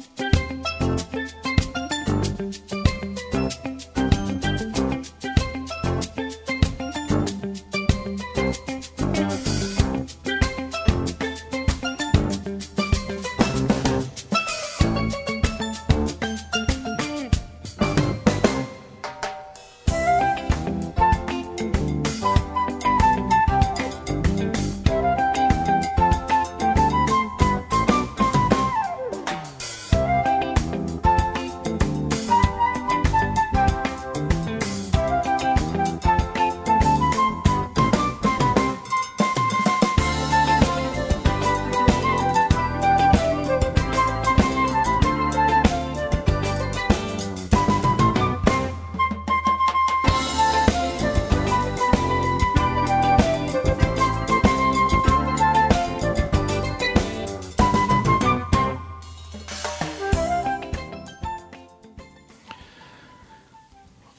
Musik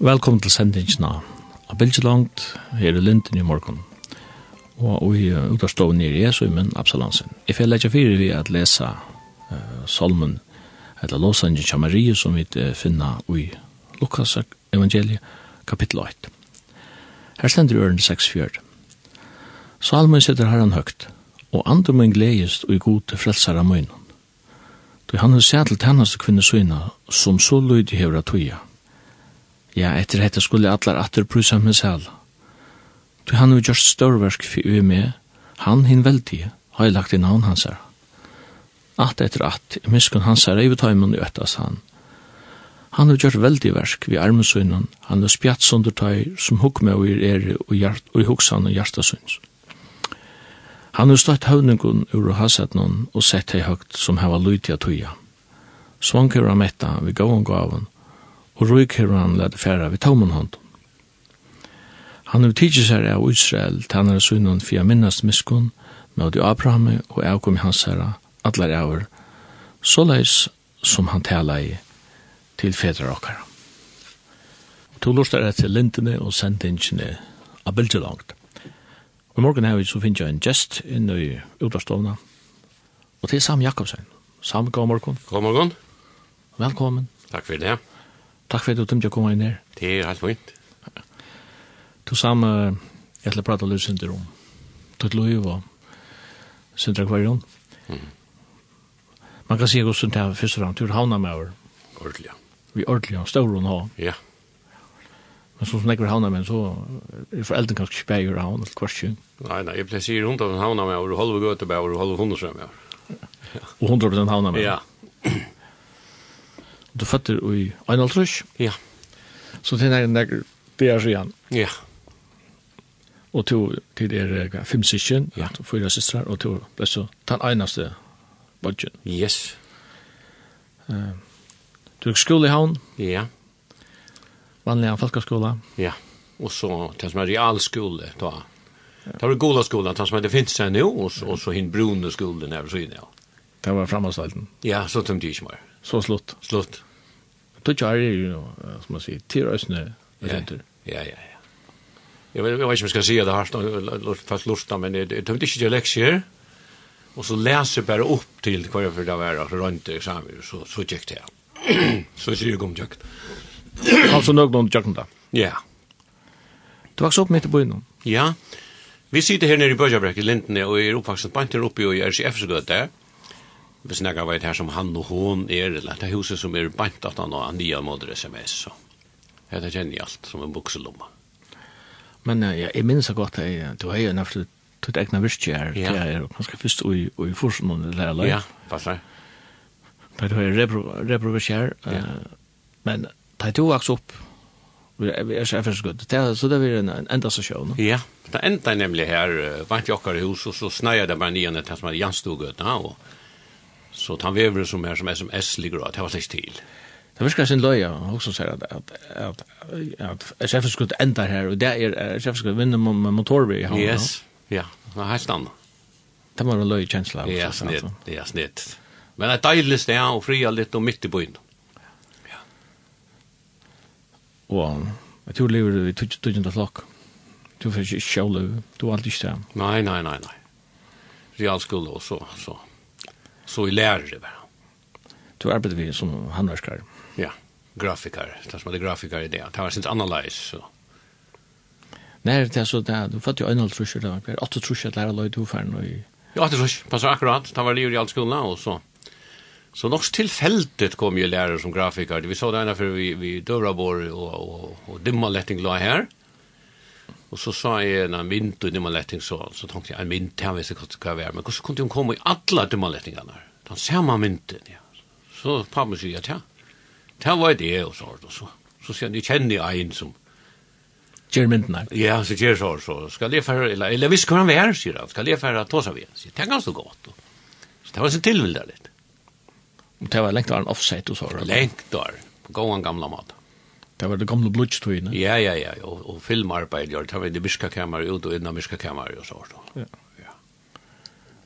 Velkommen til sendingen av Bilgelangt, her i Linden i morgen. Og vi utavstår nere i Jesu, men Absalansen. Jeg får lege fire vi at lese uh, salmen, eller låsangen til Marie, som vi uh, finner i Lukas evangeliet, kapittel 8. Her stender i øren 6-4. Salmen sitter herren høgt, og andre min gledest og i god til frelsar av møgnen. Du han har sett til hennes kvinnesøyna, som så lydig hever at tøya, Ja, etter hetta skulle allar atter prusa med sel. Du han vil gjørst størverk vi med, han hin veldig, har jeg lagt i navn hans her. At etter at, miskun hans her, eivet haimun i øttas han. Han har gjort veldig verk vi armesunnen, han har spjatt sundertøy som hukkmøyer er og, hjart, og huksan og hjertasunns. Han har stått høvningun ur og hasetnun og sett hei høgt som heva lytia tøya. Svanker av metta vi gavon gavan, og røyk her han lade færa ved taumanhånd. Han har tidsi seg av Israel, tannar sunnun fia minnast miskun, med i Abraham og avkom i hans herra, allar avur, såleis som han tala i til fedra okkar. To lustar etter lintene og sendingene av bildelangt. Og morgen her så finner jeg en gest inn i utastovna, og til Sam Jakobsen. Sam, god morgen. God morgen. Velkommen. Takk for det. Takk for at du tømte å komme inn her. Det er helt fint. Du samme, jeg til å prate litt synder om. Tøtt lov og synder akvarion. Mm. Man kan si at du den her og fremst, du er havna med over. Ordentlig, ja. Vi ordentlig, ja. Større hun har. Ja. Men så som jeg vil havna med, så er foreldren kanskje ikke bæger av havna til kvart tjung. Nei, nei, jeg pleier sier rundt av havna med over, og holder vi gøte med over, og holde hundre med over. Og hundre på den havna med over. Ja. Du fattar i Einaltrush? Ja. Så det er en nekker bærer igjen. Ja. Og to til er fem syskjen, ja. fyra systrar, og to ble så den einaste bodgen. Yes. Uh, du gikk skole i havn? Ja. Vanlig falkaskola? Ja. Og så til som er realskole, da. Ja. Det var gola skolan, som er det finnes seg og så, og så hinn brune skolen, her, så inn, ja. Det var fremmedstøyden? Ja, så tømte jeg ikke mer. Så slutt. Slutt. Du tjar er ju som man säger till rösne. Ja, ja, ja. Jag vet ikke om jeg ska si det här fast lusta men det ikke inte läxor. Och så läser bara upp till vad jag för det være, så runt examen så så gick det. Så så jag kom jag. Alltså någon jag då. Ja. Du vokste opp midt i byen Ja. Vi sitter här nere i Böjabräck i Linden och är uppvaksen på oppe uppe i RCF så hvis jeg vet her som han og hon er, eller det huset som er bant at han har han nye måder sms, så det kjenner jeg alt som en bukselomma. Men ja, jeg minns så godt, jeg, du har jo nærmest tutt egna virkje her, ja. det er ganske først og i forsen om det der Ja, passer. Da du har repro virkje her, men da du vaks opp, vi er så først godt, så det blir en enda så sjøv, no? Ja, det enda nemlig her, vant jokkar i hus, og så snøyer det bare nye til som er Janstogøtene, og Så tar vi över som är som SMS ligger att det var släckt till. Det viskar sin löja också sier at, att att att chef skulle ända här och det är chef skulle vinna med motorby i havn. Yes, ja, det har helt. Det var en löj känsla. Ja, snitt, ja, snitt. Men det er det sted, och fria lite och mitt i byn. Ja. Och jag tror lever i 2000 flokk. Du får ju sjåle, du alltid ikke det. nej, nej, nej. Realskola och så, så så i lärare var Du arbeidde vi som handverskar. Ja, grafikar. Det som hadde grafikar i det. Det var sin analys. Så. Nei, det er så det. Du fatt jo halv trusjer. Det var 8 trusjer at lærer løy du færen. Ja, det trusjer. Passar akkurat. Det var livet i all skolen og så. Så nok tilfeldet kom jo lærere som grafikar. Vi så det ene før vi, vi døvra bor og, og, og dimma letting la her. Og så sa jeg en mynd og dimmerletting så, så tenkte jeg, en mynd, jeg visste hva det skulle men hvordan kunne hun komme i alle dimmerlettingene? Den samme mynden, ja. Så pappa sier, ja, det var det, og så, og så, så sier han, jeg kjenner en som, Gjør mynden her. Ja, så gjør så, så skal jeg fære, eller, eller visst hvor han var, sier han, skal jeg fære ta seg ved, sier, det er ganske godt. Og. Så det var så tilvildet litt. Og Det var lengt var en offset, og så. Lengt av, på en gamla mat. Det var det gamla blodstøyene. Ja, ja, ja, og, og filmarbeid, det var det miskakammer ut og innan miskakammer og så. Ja. ja.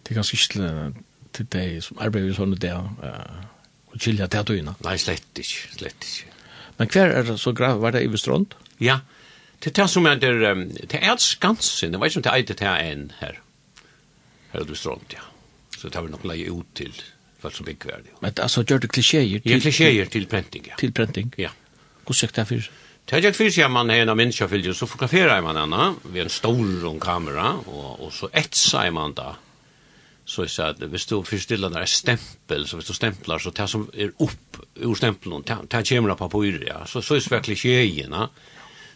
Det er ganske ikke til deg som arbeider sånn der, uh, og kjelja til døgnet. Nei, slett ikke, slett ikke. Men hver er det så grav, var det i Vestrond? Ja, det er det som er der, um, det er skansen, det var ikke som det er det er en her, her i Vestrond, ja. Så det har vi nok leie ut til, folk som bygger det. Men altså, gjør det klisjéer til... Ja, klisjéer til prenting, ja. Til prenting? Ja. Hvor sikt det fyrir? Det er fyrir sier man er en av minnsjafylgje, så fotograferer man henne ved en stor kamera, og, og så etser man da. Så jeg sa at hvis du forstiller der er stempel, så hvis du stemplar, så det som er opp ur stempelen, det kommer av papyr, ja. Så, så er det virkelig kjeina.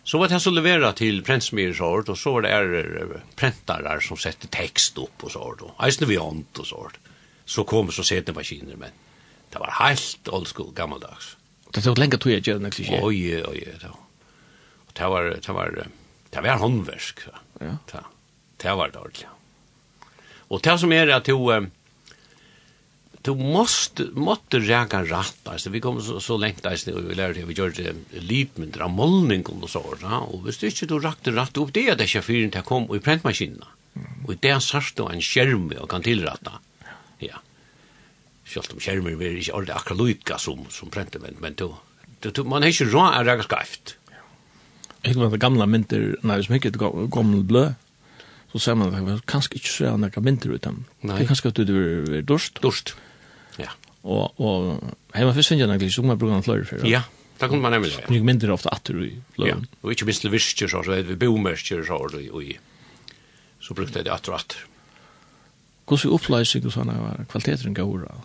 Så var det så levera til prentsmyrsort, og så var det er prentarar som setter tekst opp og sånt, og eisne vi ånd og sånt. Så kom så sette maskiner, men det var helt old school, gammeldags. Och det tok länge tog jag gärna klisché. Oj oj då. Och det var det var det var handverk. Ja. Det, det var dåligt. Och det som är att du du måste måste räka rätt alltså vi kommer så, så långt alltså vi lärde vi gjorde litmyndra målning och så va och visst inte du rakte rätt upp det det är fyren där kom och i printmaskinen och det sars då en skärm och kan tillrätta ja Sjølt om skjermer vi ikke ordentlig akkurat lykka som, som prente, men, men to, to, to, man har ikke råd er det skreft. Jeg var gamle mynter, nei, som ikke er gammel blø, så ser man at det kanskje ikke så er noen mynter ut dem. Det er kanskje at du er dorst. Dorst, ja. Og, og hjemme først finner jeg noen så må jeg bruke noen fløyre for. Ja, det kunne man nemlig. Nye mynter ofte atter i løven. Ja, og ikke minst til virkjer, så er det vi så er det i. Så brukte jeg det atter og atter. Hvordan oppleisig og sånne kvaliteter går da?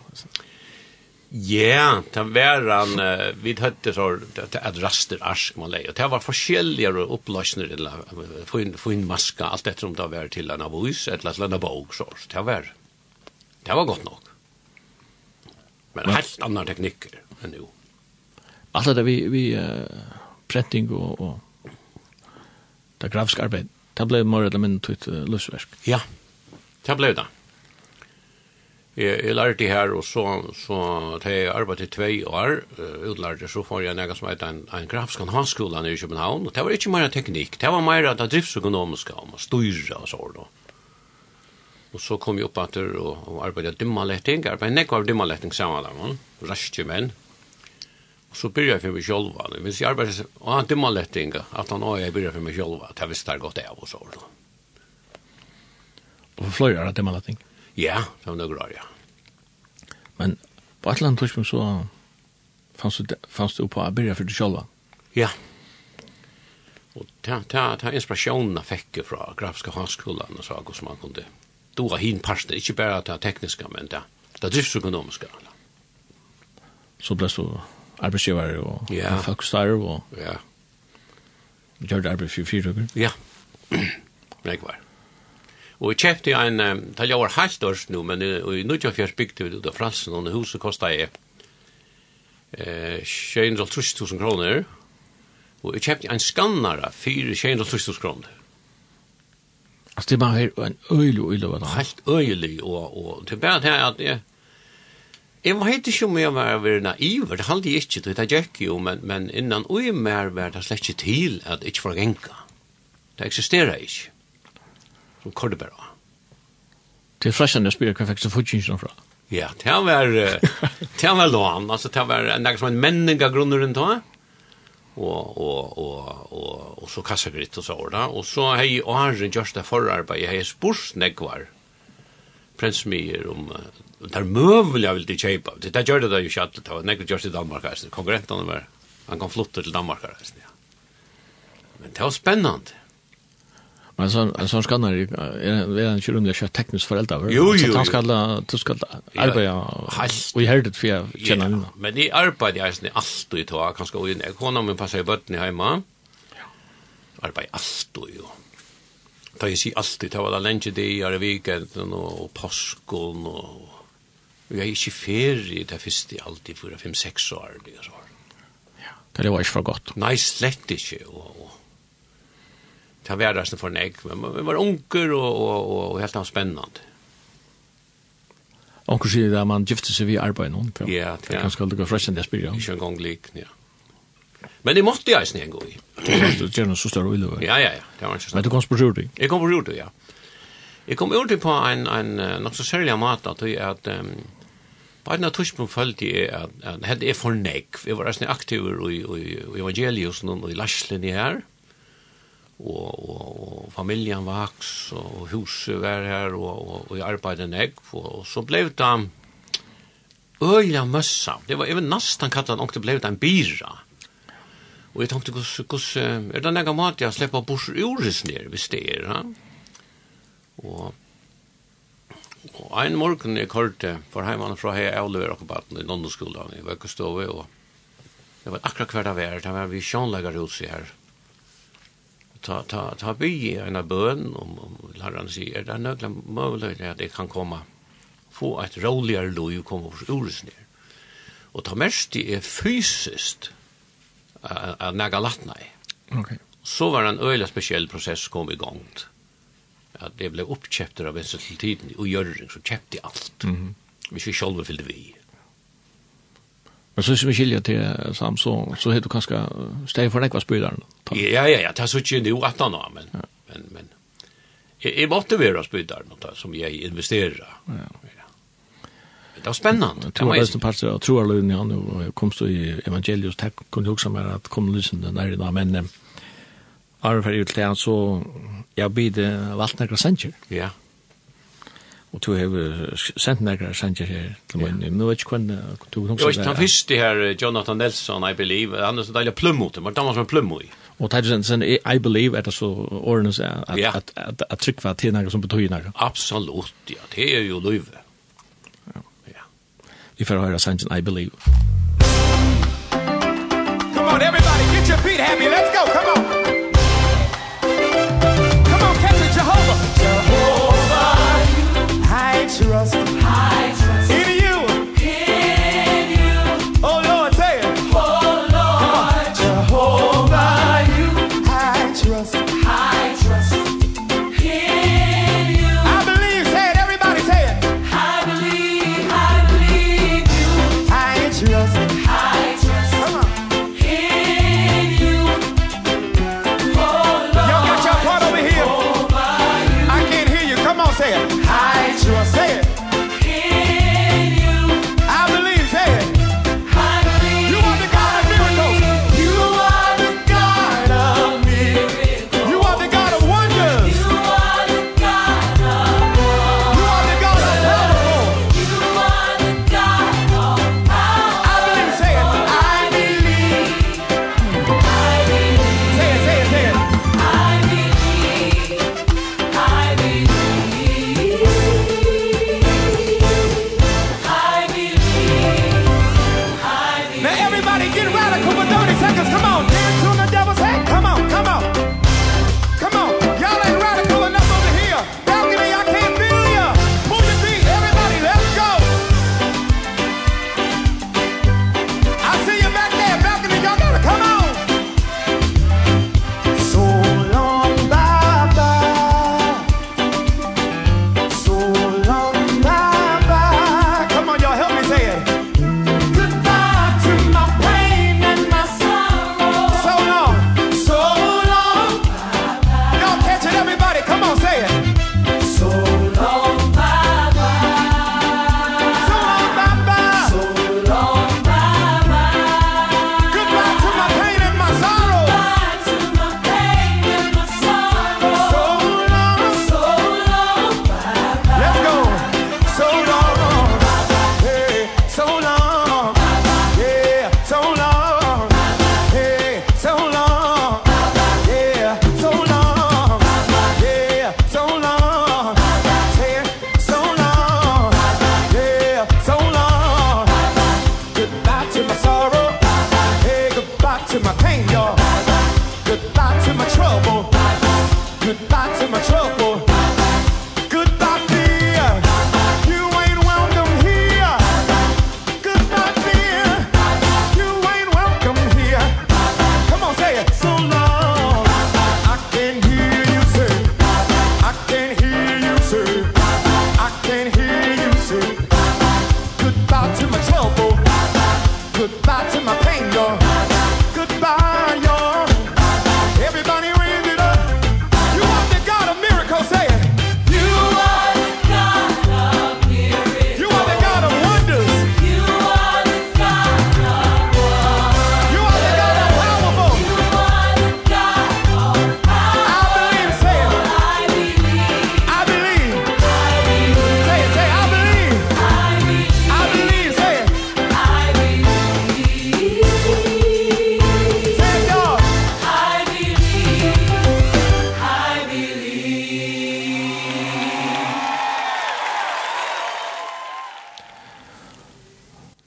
Ja, det var han, vi hette så, det er raster arsk man leier, det var forskjellige oppløsner, få inn maska, alt etter om det var til en avis, eller til en bog, så det var, det var godt nok. Men helt andre teknikker enn jo. Alt det vi, vi uh, prenting og, og det grafiske arbeid, det ble mer eller mindre tøyt uh, løsverk. Ja, det ble det. Jeg, jeg lærte det her, og så, så da jeg arbeidet i tvei år, uh, utlærte, så får jeg noe som heter en, en grafisk grafskan hanskolan i København, og det var ikke mer teknikk, det var mer det driftsøkonomiske, om å styre og sånn. Og så kom jeg opp etter og, og arbeidet dimmaletting, arbeidet nekk av dimmaletting sammen med noen, raske menn, og så begynte jeg for meg selv, hvis jeg arbeidet, og han dimmaletting, at han også jeg byrja for meg selv, at jeg visste jeg godt av og sånn. Og for fløyere dimmaletting? Ja. Ja, det var några år, ja. Men på et eller annet tidspunkt så fanns det, fanns det uppe å begynne for deg selv? Ja. Og ta, ta, ta inspirasjonen jeg fikk fra Grafiske Hanskolen og så, hvordan man kunne då var hin parsten, ikke bare ta tekniska, men ta, ta driftsekonomiska. Så ble du arbeidsgiver og ja. folkstare og ja. gjør det arbeid for fire fyra Ja, men jeg var. Og jeg kjøpte en, det var halvt års nå, men i Nudjafjørs bygde vi ut av Fransen, og huset kostet jeg eh, 730.000 kroner, og jeg kjøpte en skannare for 730.000 kroner. Altså det var her en øyelig og øyelig, var det? Helt øyelig, og, og det er bare det at jeg, jeg vet ikke om jeg var vært naiv, det halde jeg ikke, det gikk jo, men, men innan øy mer var det slett ikke til at jeg ikke får genka. Det eksisterer ikke og kordet bare. det er Det å fräschande hva kan faktiskt få fra. Ja, det var det var lån, altså alltså det var en dag som en människa grunner rundt då. Och och och och och så kassa og och så orda och så hej och han just det förarbete hej spursnäckvar. Prensmier om det vil mövliga vill det köpa. Det där gjorde ikke ju chatta då. Näck just i Danmark alltså. Konkurrenterna var han kan flytta till Danmark alltså. Ja. Men det var spännande. Men så en sån skannar är är en kyrunga kör tekniskt förälder. Jo, jo. Så han ska du ska arbeta. Och i heldet för jag känner nu. Men det arbetar jag inte alltid i tag, kanske och jag kommer men passa i barnen hemma. Ja. Arbeta alltid ju. Da jeg sier alltid det var da lenge det är i veckan og påsken og... Vi er ikke ferie det første alltid for 5-6 år. Det er Ja. Det var ikke for godt. Nei, slett ikke. Og, og ta värdaste för nek men vi var unker og, og, og, og helt spännande. Onkel det at man gifter seg vid arbeid någon. Ja, det er kanskje aldri gå fresh and det spelar. Jag gång lik, ja. Men det måtte jeg jag en gang i. Det gjør noe så større illa. Ja, ja, ja. Det var ikke så. Men du kom på jordi. Jeg kom på jordi, ja. Jeg kom ut på en en nok så særlig mat at jeg att jag att på en tuschpunkt följde at, at hade är for nek. Jeg var nesten aktiv i i, i evangelius og i laschlen här. Mm och og og familjen vax och huset var här och och, och jag arbetade og, og så blev det øyla mössa. Det var även nästan kattan och det blev det en bira. Och jag tänkte kos kus är det nega mat jeg slipper bors bort ned hvis det er Och Og og en morgen jeg kørte for heimann fra hei avlever og baden i Nondoskolan i Vøkestove, og det var akkurat hver det var, det var vi sjånlegger hos her, ta ta ta by en bøn om om läraren säger det är några möjligheter att det kan komma få et roligere liv komme ur oss ner. Och ta mest det er fysiskt att näga latna i. Okej. Så var det en öjla speciell process som kom igång. Att det blev uppköpt av en sån till tiden och gör så köpte allt. Mm -hmm. Vi skulle själva fyllde vi. Men så som vi skiljer til Sam, så så heter du kanskje steg for nekva spydaren. Ja, ja, ja, det er så ikke nu at han har, men, ja. men, men jeg, jeg måtte være spydaren som jeg investerer. Ja. ja. Det var spennende. Det var beste part av troarløyden han og kom så i evangelius, det kunne jeg også mer at kom lysen den er i dag, men Arne fyrir til han, så jeg bidde valgt nekra sentjer. Ja. Og du har sendt nægra sanger her til mun. Men nu vet ikke hvem du husker det. Jo, han det her, Jonathan Nelson, I believe, han er så deilig plummo til, men han var som plummo i. Og det sen, sen, I believe, er det så årene at trykva til nægra som betøy nægra? Absolutt, ja, det er jo løyve. Vi får høre sangen I believe. Come on, everybody, get your feet happy, let's go, come on!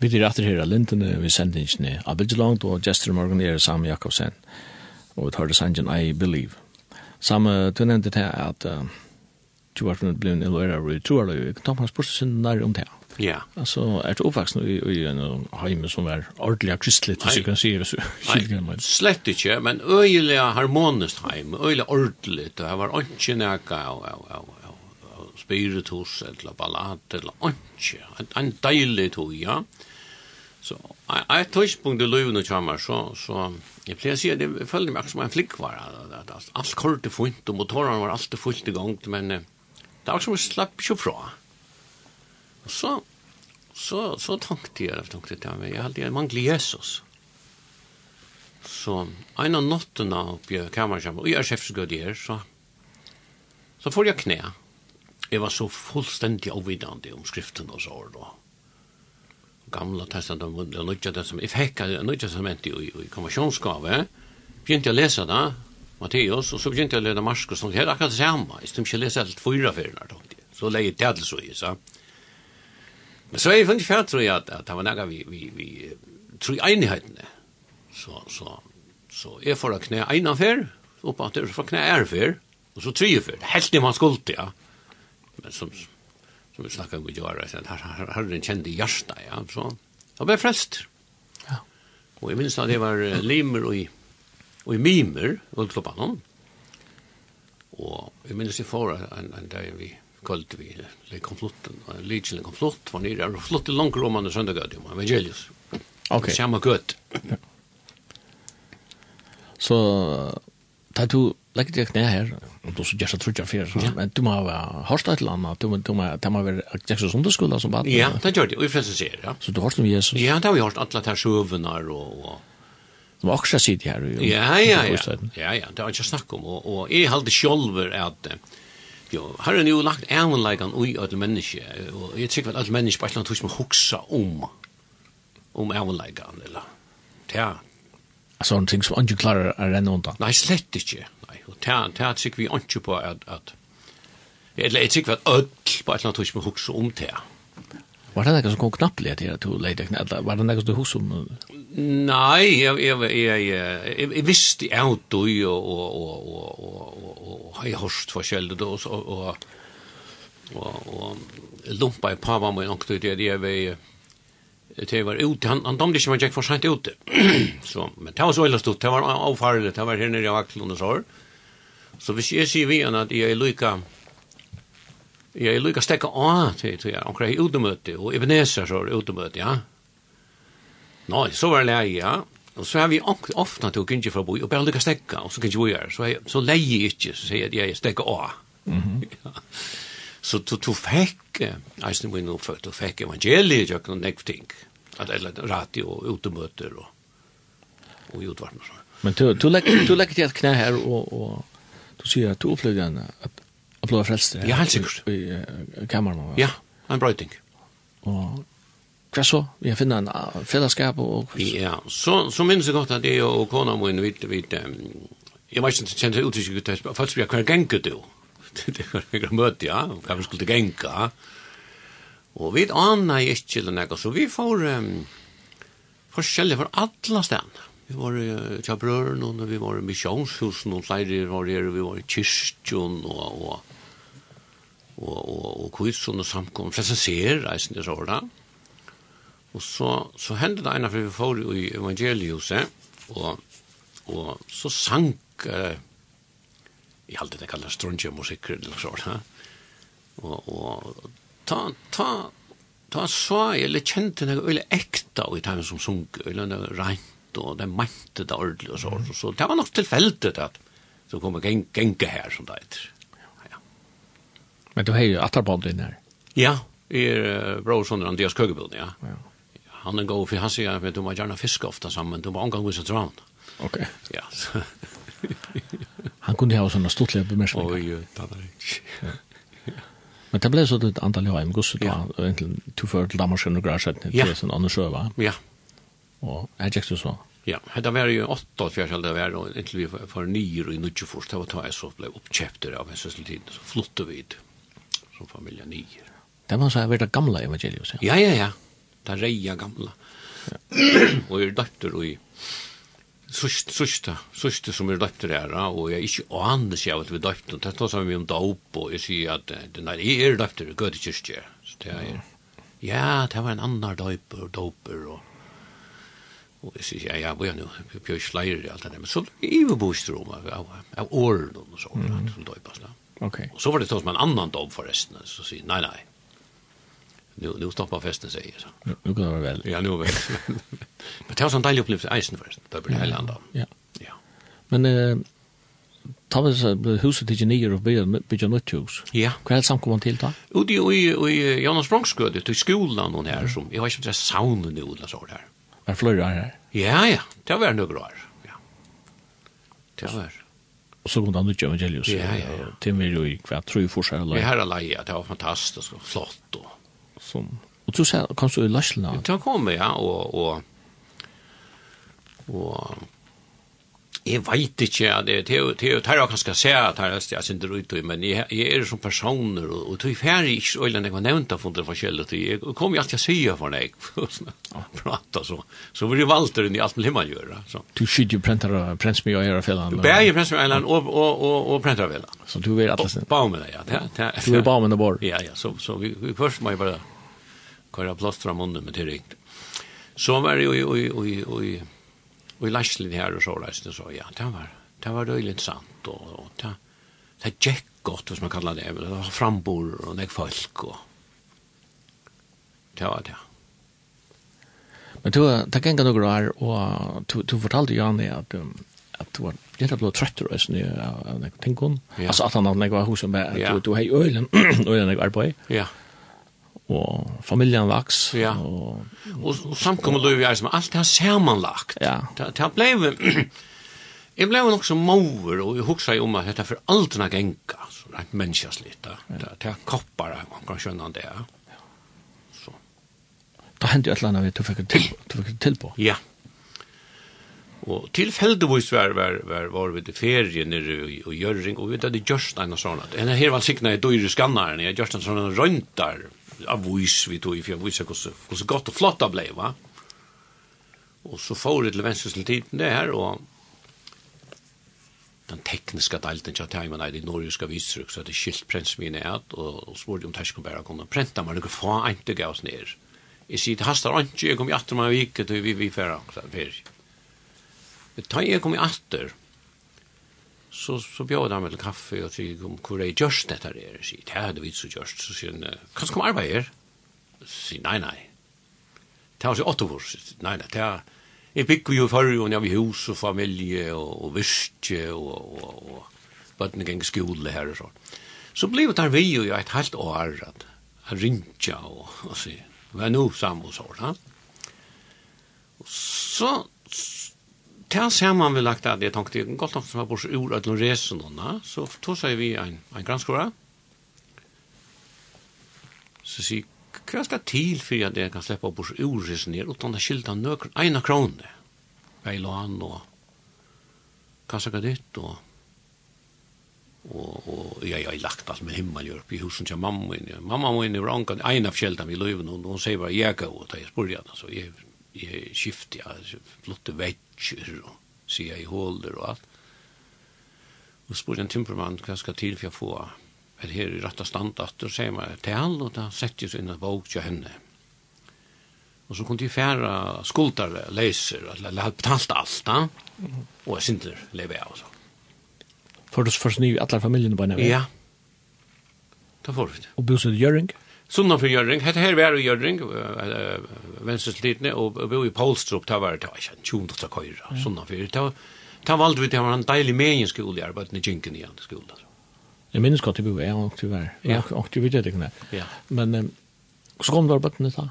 Vi er etter her av Lindene, vi sender ikke av Bidjelangt, og Jester Morgan er sammen med Jakobsen, og vi tar det sangen I Believe. Samme, du nevnte det at du var funnet blevet illorera, og jeg tror det, jeg kan ta meg spørsmål sin nær om det. Ja. Altså, er du oppvaksen i en heime som er ordelig kristelig, hvis du kan si det? så? Nei, slett ikke, men øyelig harmonisk heime, øyelig ordelig, det var ikke nekka av spiritus, eller ballad, eller ikke, en deilig tog, ja. Så jeg tar ikke punkt i løyvene kommer, så, så jeg pleier å si at jeg følte meg som en flikkvar, at alt kortet funnet, og motorene var alltid fullt i gang, men det var som jeg slapp ikke fra. Og så, så, så tenkte jeg, jeg tenkte til meg, jeg hadde jeg mangel Jesus. Så en av nottene oppe i kammerkjammer, og jeg er sjefsgød her, så, så får jeg knæ. Jeg var så fullstendig avvidende om skriften og så, og gamla testamentet, det nødja testamentet. som, jeg fikk nødja testamentet i, i konversjonsgave, begynte jeg å lese det, Matteus, og så begynte jeg å lese Marskos, og det er akkurat det samme, jeg stemte ikke å lese alt fyra fyrir, så leie det til så i, så. Men så er jeg funnet fjert, tror jeg, at, at det var nega vi, vi, vi, tror i enighetene, så, så, så jeg får å knæ eina fyr, oppa at jeg får knæ er fyr, og så tre fyr, helt det man skulle, ja, men som, som som vi snakket om i år, at Herren kjente hjärsta, ja, så han ble frelst. Ja. Og jeg minns at det var limer og i, og i mimer, Ullkloppanon, og jeg minns jeg får en, en dag vi kvöld vi le konflutten, en liten konflutt var nere, og flott i langt roman og søndagød, om evangelius. Ok. Samme gøtt. Så, tar du lägger dig ner här och då så gör så trutja för men du må ha hörst ett land du du må ta må vara Jesus under skola som bara Ja, det gör det. Och förresten ser ja. Så du hörst om Jesus. Ja, det har vi hört alla här sjövarna och och som också sitter här ju. Ja, ja, ja. Ja, ja, det har jag snackat om och och är helt själver att Jo, har han jo lagt ævenleikan ui öll menneske, og jeg tykker at öll menneske bare ikke må huksa om, om ævenleikan, eller, ja. Altså, en ting som ikke klarer å renne undan? Nei, slett ikke. Og det er sikkert vi ikke på at, at eller jeg sikkert at ødel på et eller annet hus med om det. Var det noe som kom knappelig til at du leide knall? Var det noe som du hos om? Nei, jeg, jeg, jeg, jeg, jeg visste jeg og du og, og, og, og, og, jeg hørt forskjellig og, og, og, og og lumpa i pava min og det jeg var det var ute, han, han damde ikke man gikk for sent ute. så, men det var så illa stort, det var avfarlig, det var her nere i Vaklen og sår. Så hvis jeg sier vi at jeg er lykka jeg er lykka stekka av til til jeg omkring utemøte og Ebenezer så er utemøte, ja. Nei, så var det leie, ja. Og så har vi ofta til å kunne fra boi og bare lykka stekka og så kunne vi gjøre, Så, så leie jeg ikke, så sier jeg at jeg er stekka av. Ja. Så du, du fikk, eisen vi nå før, du fikk evangeliet, jeg kunne nekve ting. At eller radio og utemøter og, og utvartner. Men du, du legger til et knæ her og, og du sier at du opplevde en blå frelste ja, helt sikkert. i, i kameran. Ja, en brøyting. Og hva så? Vi finner en fellesskap og... Ja, så, så minnes jeg godt at jeg og kona min vidt, vidt jeg var ikke kjent utsikker ut, faktisk vi har hver gengur du. Det var hver møte, ja, hva vi skulle genga. Og vi anna ikke eller noe, så vi får um, forskjellige for alle stedene. Vi var i Tjabrøren, og vi var i Misjonshusen, og flere var her, vi var i Kyrkjøn, og, og, og, og, og Kuitsson og Samkom, flest ser reisen i Sørda. Og så, så hendte det ene, for vi får i Evangeliuset, og, og så sank, eh, jeg halte det kallet strønge musikk, eller sånn, og, og ta, ta, ta sva, eller kjente noe, eller ekta, og i teimen som sunk, eller noe rent, og det mente det ordentlig og så. Mm. Så det var nok tilfeldig at så kom jeg genge her som det heter. Ja. Men du har jo atterbånd din her. Ja, i er, brorsonen Andreas Køgebund, ja. ja. Han er god, for han sier at du må gjerne fiske ofte sammen, du må omgang vise til han. Ok. Ja. han kunne ha sånne stortlige bemerkninger. Oi, det er ikke. Men det ble så et antall av hjemme, gosset da, egentlig, du fører til Danmarksen og ja. til en annen sjø, va? Ja, ja. Og er det så? Ja, det var jo 8 fjørs det var og inntil vi var nyer i Nudjefors, det var da jeg så ble oppkjøpter av en søsseltid, så flyttet vi ut som familie nyer. Det var så jeg var det gamle evangeliet, ja? Ja, ja, ja. Det er reia gamla. og jeg er døpter i Sørste, sørste som er døpter her, og jeg er ikke aner seg av at vi er døpter, det tar sammen med om døp, og jeg sier at, nei, jeg er døpter, gøy til kyrkje, så det er, ja, det var en annan døper og døper, og Og jeg sier, ja, ja, vi er nå, vi bjør ikke i alt det der, men så iverboster bostrom av, av av åren og så, mm. som døypas da. Okay. Og så var det sånn som en annan dom forresten, så sier, nei, nei, nu, nu stoppar festen, sier jeg så. Nu kan det være vel. Ja, nu vel. men det var sånn deilig opplevelse, i eisen forresten, det blir det hele andre. Ja. ja. Men, eh, ta vi så huset til genier og bygge nytt hus. Ja. Hva er det samkommet til da? Jo, det er i Jonas Brongsgøde, til skolan og her, som, jeg har ikke om det er saunen i Odla, så her. Var fløyre år her? Ja, ja. Det var noen år. Ja. Det var. Og så kom det andre til evangeliet. Ja, ja, ja. Til meg jo i tror tru forskjell. Vi her er ja. Det var fantastisk og flott. Og, Som. og du sier, kanskje du i Lashland? Det kom, ja. Og, og, og Jeg vet ikke, ja, det det, er jo tar jeg kanskje se at her er jeg sindre ut, i, men jeg, jeg er som personer, og, og tog ferdig ikke så øyne jeg var nevnt av funnet forskjellig, jeg kom jo alltid å si for deg, og prata så, så var det inn i alt med himmel Så. Du skydde jo prensmi og gjøre fellan? Bæg i prensmi og eiland og, og, og, og prenta fellan. Så du er med Baumen, ja. Det, det, du er med og bor? Ja, ja, så, så vi, vi først må jeg bare kvar plastra munnen med til ringt. Så var det jo i, i, i, i, i i Leislen her og så reiste så, ja, det var, det var røylig interessant, og, og det, det gikk godt, hvis man kallar det, det var frambor og nek folk, og det var det. Men du, det gikk noen år, og du, du fortalte Janne at, at du var litt blå trøtt og sånn, av nek ting altså at han hadde nek var hos som, du, du hei ölen øylen nek arbeid. Ja og familjen vaks. Ja. Og, og, og samkommet løy vi er som alt det har sammanlagt. Ja. Det, det blev, jeg blev nok som mover, og jeg husker om at dette for alt er genka, så det er et menneskeslitt. Det, det, det er koppar, man kan skjønne det. Ja. Så. Da hendte jo et eller annet vi du fikk til, du fikk til på. Ja. Og tilfeldigvis var, var, var, var vi til ferie nere i, i Gjøring, og vi hadde gjørst en sånn. En her var sikna i døyre skannaren, jeg gjørst en sånn røyntar, av vis vi tog i för jag visste hur så gott och flotta blev va. Och så får det till vänster till tiden det här och den tekniska delen jag tar med i Norge ska visa så det skilt prins min är att och svårt om täsk bara kunna pränta man några få inte gå oss ner. I sitt hastar inte jag kommer åter man vik till vi vi färra så för. Det tar jag kommer åter så så bjöd han väl kaffe och tyg om hur det görs det här är shit det hade vi så just så sen kan ska man arbeta så nej nej tar oss åtta år nej nej ta Jag bygger ju förr och när vi hus och familj och, och virke och, och, och bötten gäng skola här och så. Så blev det här vi ju ett halvt år att, att rinja och, och se. var nu samma och så. Så det ser man vel lagt at jeg tenkte godt nok som var bort ur at noen resen så tog seg vi en, en granskåra så sier hva skal til for at jeg kan slippe bort ur resen her utan det skilta nøkron ena krone vei lån og kassa ditt og og og ja ja lagt alt med himmel gjør i husen til mamma min mamma min var ankan en av sjeldan vi løven og hon sier bare jeg går og det spurte jeg så jeg jeg skiftet, jeg flotte vetsjer og sier i håler og alt. Og spør en timpermann hva skal til for jeg få at her i rette stand at og sier meg til han, og da setter jeg seg inn en bok til henne. Og så kunne de fære skuldere, leser, eller ha betalt alt, da. og jeg synder lever jeg også. For du først nye alle familien på en vei? Ja, da får vi det. Og bosett Gjøring? Ja. Sunna för Jörring, hette här var Jörring, vänsterslitne och bo i Polstrup, ta var det, jag tjunda att köra, sunna för, det ta valde vi var en deilig mening skola, i arbetade i Jinken igen i skolan. Jag minns gott, det var jag och tyvärr, och du vet det, men så kom du arbetet nu då?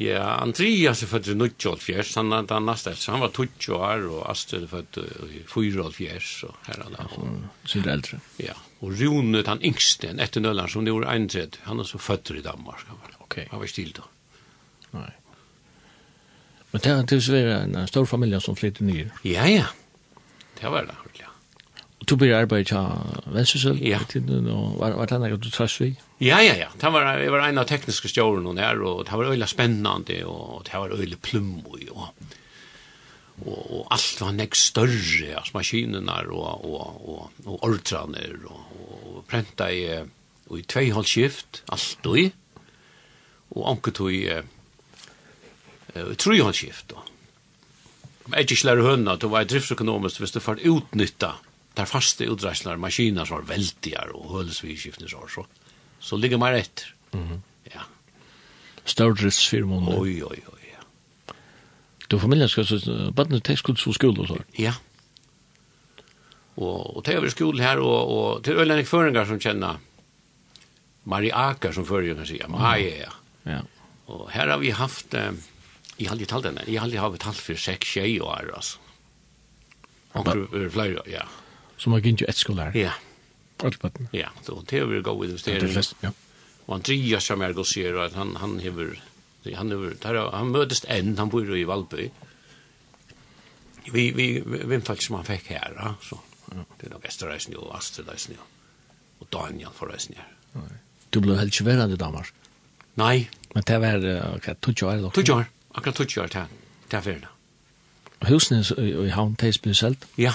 Ja, Andreas er født i 1924, han er den neste efter, han var 20 år, og Astrid er født i 1984, og her er det. Så er det eldre. Ja, og Rune, den yngste, en etter nødland, som det var 31, han er så født i Danmark, han var, okay. han var stilt da. Nei. Men det er til å være en stor familie som flytter nye. Ja, ja, det var det. Du blir arbeid til Venstresøl, ja. og var, var det at du trøst vi? Ja, ja, ja. Det var, jeg var en av tekniske stjåren og der, og det var øyla spennende, og det var øyla plummi, og, og, og alt var nek større, altså maskinerna og, og, og, og ordraner, og, og prenta i, og i tveihold skift, alt og i, og anket og i, uh, trøyhold skift, og. Jeg ikke lærer hønna, det var driftsøkonomisk hvis du får utnytta der faste utdreislar, maskiner som var veldigar og hølesviskiftene som så. Så ligger man etter. Mm -hmm. Ja. Stordriftsfirmån. Oi, oi, oi, ja. Du familien skal så, bare nu tekst så skole og så? Ja. Og, og det er vi skole her, og, og til øyne Føringar som kjenner Marie Aker som fører, kan sier. Marie, ja. Ja. Og her har vi haft, eh, jeg har aldri talt denne, jeg har aldri haft talt for seks tjej år, altså. Og flere, ja som har gint jo ett skolar. Ja. Alt Allpatten. Ja, så det er vi gå with the Det flest, ja. Og Andreas som jag sier, at att han han hever han hever där han mötest enn, han bor jo i Valby. Vi vi vem faktiskt som han fikk her, då så. Det är nog Västerreisen och Astridreisen Og Daniel förresten. Nej. Du ble helt ikke verande i Danmark. Nei, men det var okej, tog jag Tog jag. Akkurat tog jag det. Det är färdigt. Husnes i havn det tilspilselt? Ja. Ja.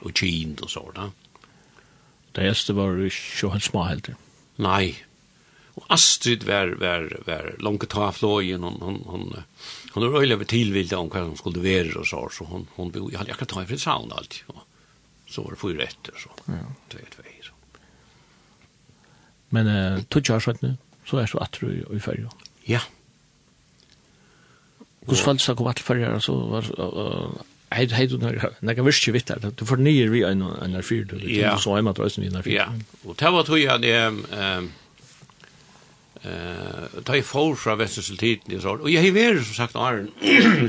og kint og så, da. Det äldste var ju så helt små helt. Nei. Og Astrid var var var langt ta av flågen, hun, hun, hun, hun var øyelig tillvilda om hva hun skulle være og så så hun, hun bo jeg hadde akkurat ta i sound allt. Så var det fyra etter, så. Ja. Det vet så. Men uh, tog jag sånn, så er så atru i, i färja. Ja. Kus fallt så kom att färja så var uh, Hei, hei, du nekka virkje vitt her, du fornyer vi en NR4, du så hjemme til Øysen vi en NR4. Ja, og det var tog jeg, ta i for fra Vestens så. og jeg har vært, som sagt, Arn,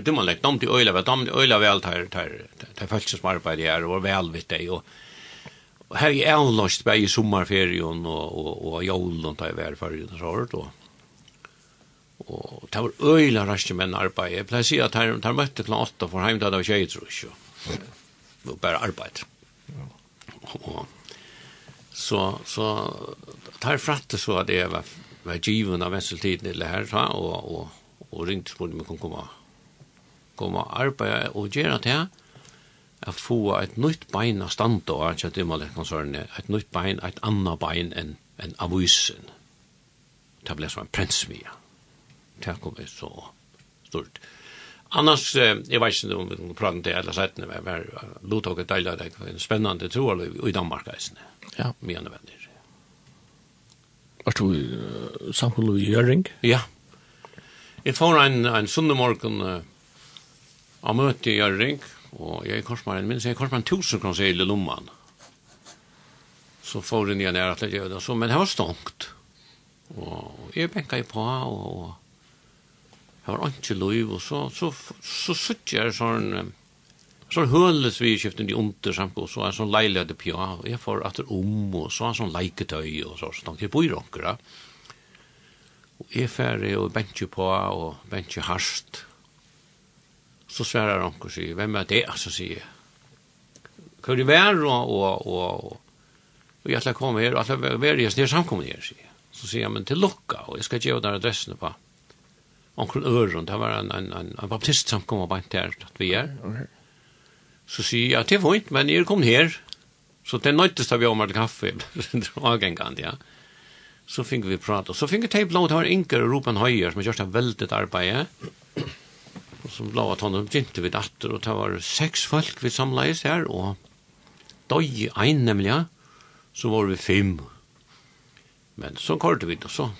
det må legge, de til øyla, de øyla vel, de følelse som arbeidet her, og vel vitt deg, og Og her er jeg anlagt, bare i sommerferien, og og, og jolen, og ta i værferien, og sånt, og og det var øyla raske menn arbeid. Jeg pleier å si at her, her møtte klant åtta for heim da det var tjei, tror jeg. Det var bare arbeid. Og, så, så, her fratte så at jeg var, var given av vesseltiden i det her, og, og, og ringte spurte om jeg kunne komme, komme arbeid og gjøre det her at få et nytt bein av standa og at det målet konsernet, et nytt bein, et annet bein enn en avisen. Det ble som en prensmia det kom er så stort. Annars, eh, jeg vet ikke om vi kan prate om det eller settene, men jeg var lottaket deilig, det er en spennende troarliv i Danmark, eisene. Ja. Mye nødvendig. Var du uh, samfunnet i Gjøring? Ja. Jeg får en, en sundemorgen uh, av møte i Gjøring, og jeg er korsmaren, minst, jeg er korsmaren tusen kroner i lomman. Så får jeg nye nære at jeg gjør det, så, men det var stångt. Og jeg benka i på, og, og det var ikke lov, og så, så, så sutt jeg sånn, så høles vi i skiften de under samt, og så er sånn leilig at det pja, og jeg får atter om, og så er sånn leiketøy, og så, så tanker jeg bor i ronker, da. og jeg færre, og bensje på, og bensje harst, så sværer ronker, sier, hvem er det, så sier jeg, hva er det vær, og, og, og, og, og jeg ætla å komme her, og ætla å være i sned samkommet her, sier jeg. Så sier jeg, men til lukka, og jeg skal gjøre den adressen på, onkel Öron, det var en, en, en, en baptist som kom og bant her, at vi er. Okay. Så sier jeg, ja, det er fint, men jeg kom her, så det er nøytest av vi om et kaffe, avgengende, ja. Så fikk vi prate, så fikk vi til blå, det var Inger og Ruben Høyer, som har gjort et veldig arbeid, og som blå at han begynte vi datter, og det var seks folk vi samleis her, og døy ein nemlig, så var vi fem. Men så kortet vi det, så,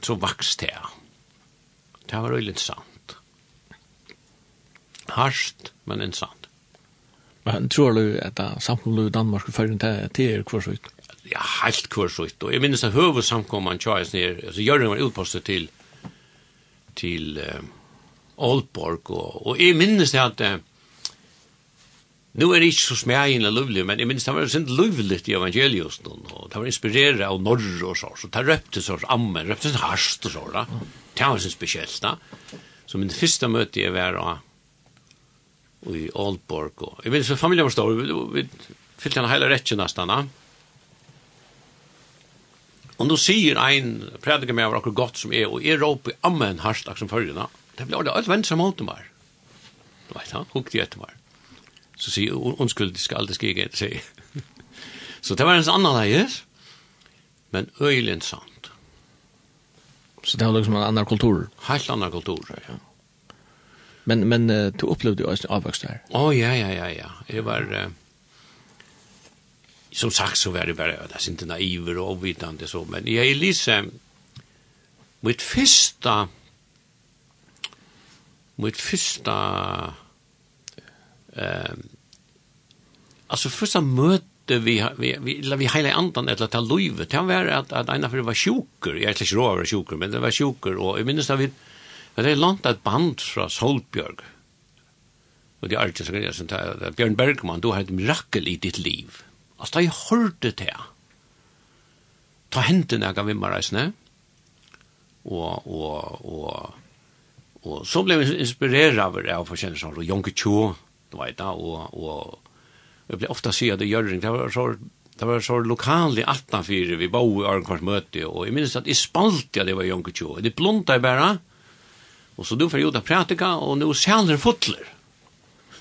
så vokste det, ja. Det var veldig sant. Harst, men en. Men tror du at samkommet i Danmark og Føren til er kvarsvitt? Ja, helt kvarsvitt. Og jeg minnes at høve samkommet tjøres ned, altså Jørgen var utpostet til, til uh, Aalborg, og, og jeg minnes at uh, Nu er det ikke så smægende lovlig, men jeg minns det var sint lovligt i evangeliet og det var inspireret av norr og så, så det røpte så, ammen, røpte så harst og så, da. Mm. Det var så spesielt da. Så min første møte jeg var da, i Aalborg. Og, jeg vet, så familien var stor, vi, vi fyllte henne hele rettjen nesten da. Og nå sier ein prediker meg av akkurat godt som er, og er råp i ammen hardt, akkurat som følger da. Det ble aldri alt venstre mot dem her. Du vet da, hukte jeg etter meg. Så sier, unnskyld, det skal aldri skrige etter seg. så det var en annen leis, men øyelig sant. Så det var liksom en annan kultur. Helt annan kultur, ja. Men, men uh, du upplevde ju också avväxt där. Åh, oh, ja, ja, ja, ja. Det var... Uh, som sagt så var det bare, det är ikke naiver och avvidande så, men jag er lite... Mitt första... Mitt första... Ehm alltså första mötet vi vi vi vi hela andan eller ta löve det var att att ena för var sjuker jag är inte råvar sjuker men det var sjuker och i minst av vi det är långt att band från Solbjörg och det är alltid så grejer som tar Björn Bergman du har ett mirakel i ditt liv alltså jag hörde det ta händerna gav vi mig resne och och och och så blev jag inspirerad av det av förkännelser och Jonke Chu du vet jag och och jag blir ofta se det gör det. Var så det var så lokalt i attna fyra vi bo i Arnkors möte och jeg minnes att i spalt at det var Jonke Tjo det blonta jeg bara och så då för joda pratika och nå säljer fotler.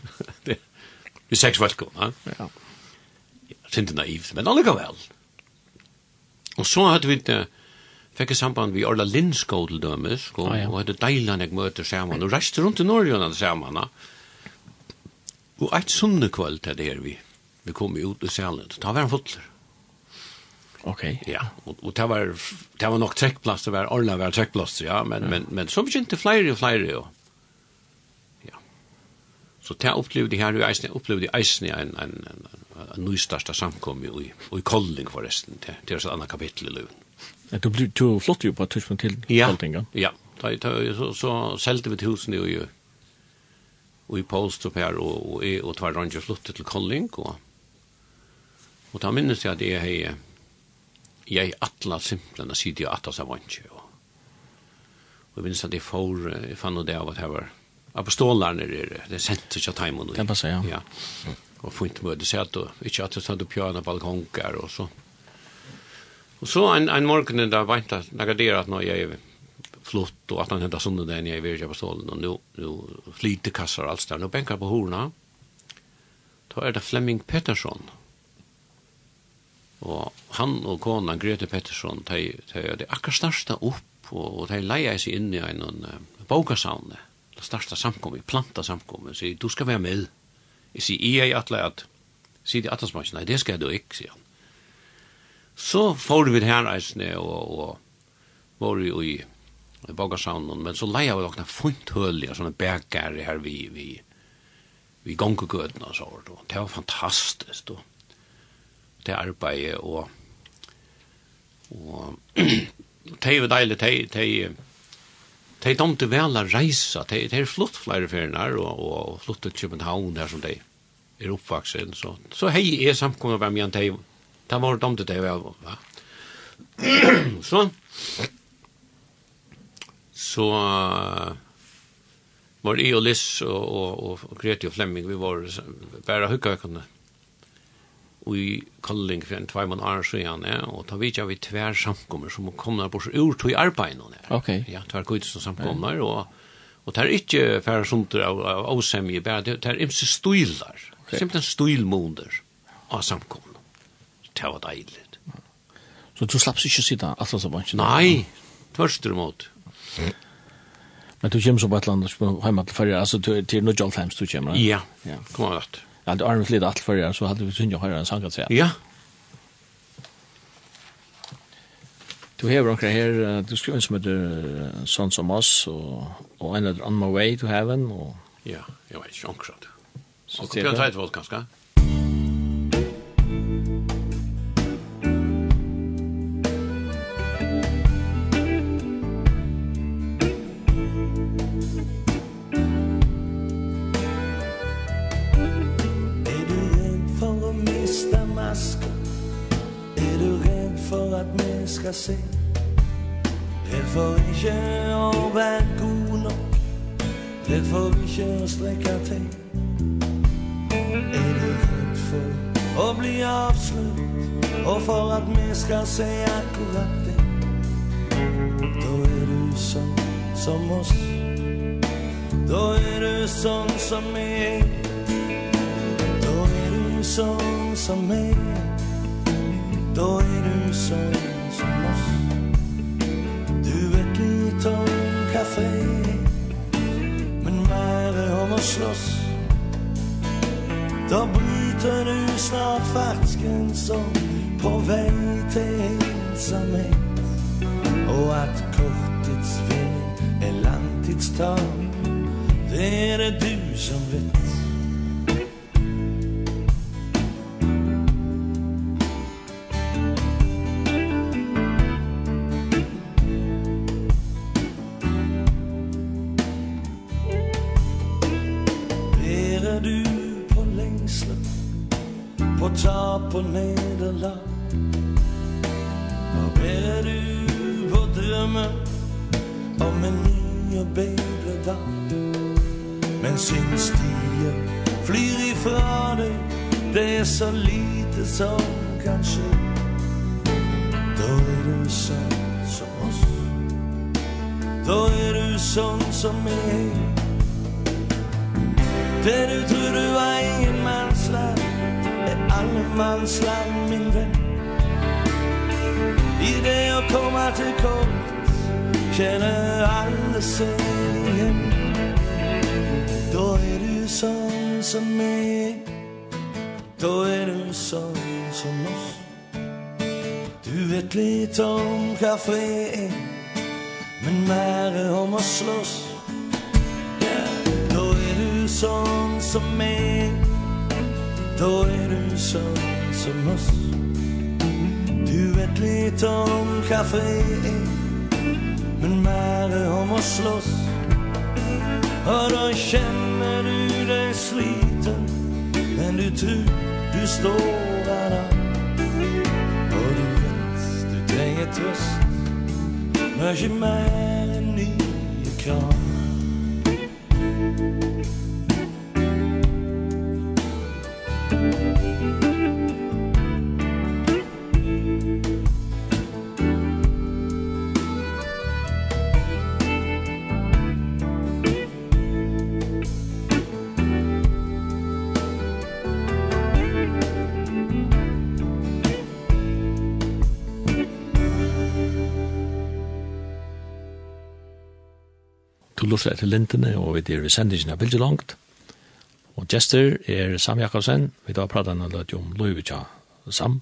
Det det seks folk, va ja. Sint naivt men allikevel. väl och så hade vi det, fikk samband vi Orla Lindskog til dømes, og, ah, ja. og hadde deilan jeg møter sammen, og reiste rundt i Norge og sammen, Og eit sunne kvöld er det vi. Vi kom ut i salen. Ta var han fotler. Okej. Ja, och och det var det var nog trekkplass, det var alla var trekkplass, ja, men ja. men men så begynte flere och flere, och ja. Så det opplevde her, ju eisne, opplevde eisne en en en, en en nystarsta samkom i och i Kolding forresten, till till et annet kapitel i løven. Det du, du flott jo på et till til Ja. Ja, då så så selte vi husen ju og i Polstop her, og, og og, og tvær ranger flyttet til Kolling, og, og da minnes jeg at jeg har jeg atla simpelthen, og sier jeg atla ikke, og, og jeg minnes at jeg får, jeg fann det av at jeg var, apostolar nere, det, er sendte ikke av timen. Kan passe, ja. ja. Mm. Og fint møte seg at, ikke at jeg stod på en balkonger, og så, Og så en, en morgen da vant jeg, når jeg at når jeg flott och att han hämtar sönder den jag i Virgia på stålen och nu, nu flyter kassar alls där. Nu bänkar på horna. Då är det Flemming Pettersson. Och han och konan Grete Pettersson de, de, de akkar starsta upp och, og de leia sig in i en uh, bokasaune. Det starsta samkommet, planta samkommet. sier, du ska være med. Jag säger, jag är atle att sier de atlasmarsjen, nei, det skal du ikke, sier han. Så får vi her eisne, og, og var i i Bogasavnen, men så leia vi okna funt hølja, sånne bækar her vi, vi, vi gongegøtene og så, og det var fantastisk, og det arbeidet, og, og det var deilig, det, det, det domte vel å reise, det, det er flott flere ferier, og, og flott til København her som det er oppvaksen, så, så hei er samkommet med meg, det var domte det vel, va? Så, så var det og Liss og, og, og, og Greti og Flemming, vi var bare hukkøkene og i kalling for en tvei mann år siden, ja, og da vet jeg vi tver samkommer som kom der bort ur tog arbeid nå. Ja. Ok. Ja, tver kvitt som samkommer, og, og det er ikke færre sånt av, av avsemje, bare det det er imse støyler, okay. simpelthen støylmånder av samkommer. Det var deilig. Så du slapp ikke å sitte alt så var ikke? Nei, tvørster imot. Men du kommer så på ett land och hjemme til førre, altså til till New York Times du kommer? Ja, ja. kom ihåg det. Jag hade armet lite allt förra så hadde vi synd att höra en sång att si. Ja. Du har några här, du skriver en som heter Sons of Us og, og en heter On My Way to Heaven. Og... Ja, jeg vet ikke, jag Så, också det. Så det är en tajt våld. skal se. Den får ikke å være god nok. Den får ikke å strekke til. Er du redd for å bli avslutt Og for at vi skal se akkurat det? Da er du sånn som oss Da er du sånn som meg Da er du sånn som meg Da er du sånn kafé Men mig om att slåss. Då bryter du snart facken som På väg till ensamhet. Och att korttidsvinning är langtidstag Det är det du som vet. verdens land, min ven I det jeg kommer til kort Kjenner alle seg hjem Da er du sånn som meg Da er du sånn som oss. Du vet litt om kafé Men mer om å slåss. Yeah. Da er du sån som mig Då är du sånn som oss. Du vet lite om kaffe Men mer om att slåss. Och då känner du dig sliten Men du tror du står där Och du vet du dig är tröst ikke mer enn nye krav. lusser til lintene, og vi er ved sendingen av Bilge Langt. Og Jester er Sam Jakobsen, vi da prater han litt om Løyvitja Sam.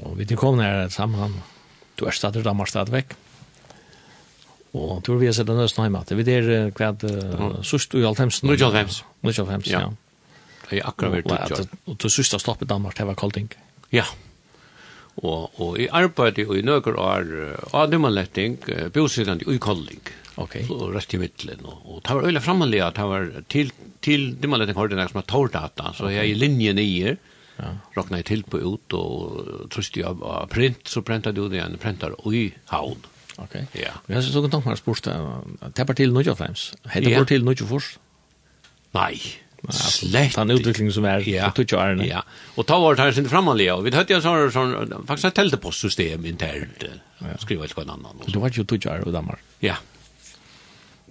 Og vi kom her, Sam, han, du er stadig Danmark stadigvæk. Og tror vi har sett en østen hjemme, vi er hva uh, sørst i Althemsen. Nå i Althemsen. ja. Det er akkurat vært ut, ja. Og til sørst har stoppet Danmark, det var Kolding. Ja, ja. Og, og i arbeid og i nøkker er av dimmerletting, bjørsidende i Kolling. Okay. Og rett i middelen. Og, og det var øyelig fremmelig at det var til, til dimmerletting har det nært som er tårdata, så jeg i linje nye, ja. råkna jeg til på ut, og trøst jeg av print, så printet jeg ut igjen, printet i havn. Okay. Ja. Jeg synes du kan tenke meg spørst, det er bare til Nordjofheims. Hette det bare til Nordjofors? Nei. Slett. Den utviklingen som er ja. på 20 årene. Ja, og ta vårt her sin framalige, og vi hørte jo sånn, sånn faktisk et teltepostsystem internt, ja. skriver et eller annet. Du var jo 20 år i Danmark. Ja,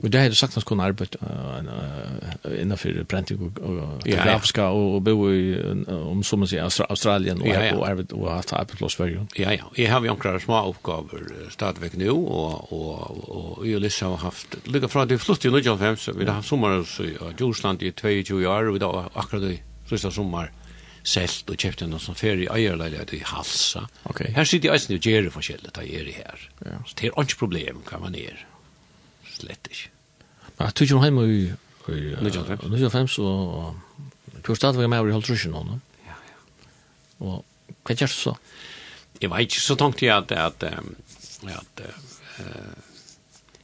Men det har du sagt att kunna arbeta uh, innanför printing och, och ja, grafiska ja. och, och bo i om som man säger Australien och, ja, ja. och arbeta och att arbeta i Sverige. Ja ja, jag har ju några små uppgifter stadigväck nu och och och jag liksom har haft lycka från det flutt i Nordjylland hem så vi har sommar så i Djursland i 22 år och har akkurat i sista sommar selt och köpte en som färg i ejerläget i Halsa. Okay. Här sitter jag i Sverige och gör det för skället här. Ja. Så det är inte problem kan man ner slett ikke. Men jeg tror ikke noe hjemme i 1995, og du har stadigvæk med over i halvtrusjen nå. Ja, ja. Og hva gjør du så? Jeg vet ikke så tenkte jeg at, at, at,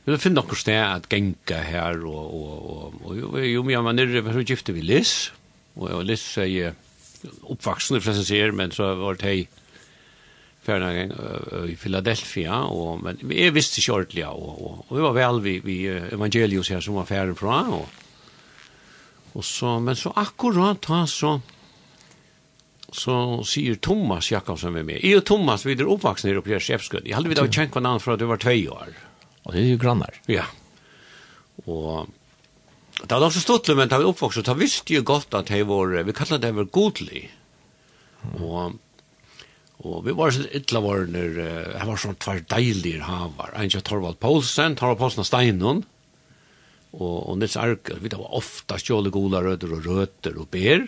Vi har finne noen sted at genka her, og, og, og, og jo mye man er så gifte vi Liss, og Liss er jo oppvaksende, for jeg sier, men så var det hei, färdagen uh, i Philadelphia och men vi visste inte ordentligt och och och det var väl vi vi evangelius här som var färden från och och så men så akkurat han så så sier Thomas Jakobsen med mig. Jo Thomas vi är uppvuxna i Pierre Chefskud. Jag hade vi då känt varandra för att det var 2 år. Och det är ju grannar. Ja. Och Det var også stått men da vi uppvuxna. da visste ju gott att jeg var, vi kallet det var godlig. Og Och Og vi var så ytla var når, jeg var sånn tvær deilige havar. En kjøtt Torvald Poulsen, Torvald Poulsen av Steinon, og, og Nils Arke, vi da var ofta stjåle gola røder og røter og ber.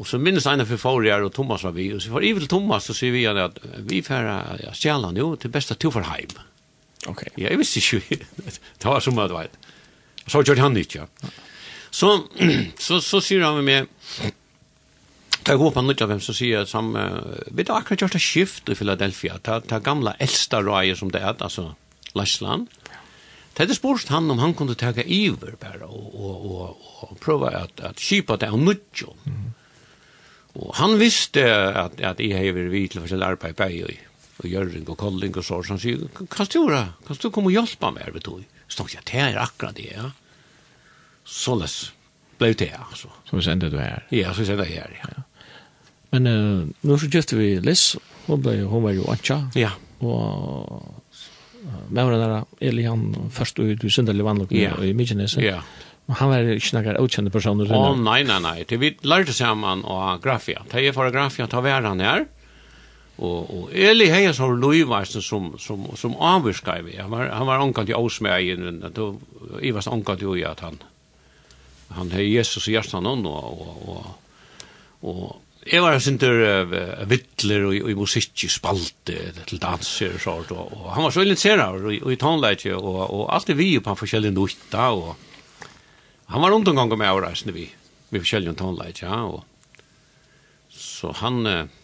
Og så minnes en for forrige og Thomas var vi, og så var Ivel Thomas, så sier vi han at vi færa ja, stjælan jo til besta to for heim. Ok. Ja, jeg visste ikke, det var som at jeg vet. Så gjør han ikke, ja. Så, så, så sier han med meg, Da jeg går på nødt av hvem som sier som, uh, vi har akkurat gjort et skift i Philadelphia, ta, ta gamla eldsta røye som det er, altså Lassland. Det hadde spørst han om han kunne tega iver bare, og, og, og, og prøve at, at skipa det av nødt. Mm. Og han visste at, at jeg har vært vidt til forskjellig arbeid på i og Jørgen og Kolling og så, så han sier, kan du gjøre, kan du komme og hjelpe meg ved du? Så tenkte jeg, det er akkurat det, ja. Så les, ble det, altså. Så vi sendte du her? Ja, så sendte jeg her, ja. ja. Men uh, nu så gifte vi Liz, hon, ble, hon var jo antja. Ja. Og uh, med var der Eli, han først ut i Sunderlig vannlok ja. i Mykines. Ja. Men han var ikke noen utkjente personer. Å, oh, nei, nei, nei. Det vi lærte sammen av Grafia. Det er for Grafia ta vi han her. Og, og Eli heier som Løyvarsen som, som, som avvirskar vi. Han var, han var omkant i Åsmeien. Jeg var omkant i at han han har Jesus i hjertan og, og, og, og Jeg var en synder uh, vittler og, og i musikk i spalte til danser og sånt, og, og han var så interessert og, og i tonleitje, og, og alltid vi på forskjellige nutta, og han var rundt en gang med avreisende vi, vi forskjellige tonleitje, ja, og så han... Uh,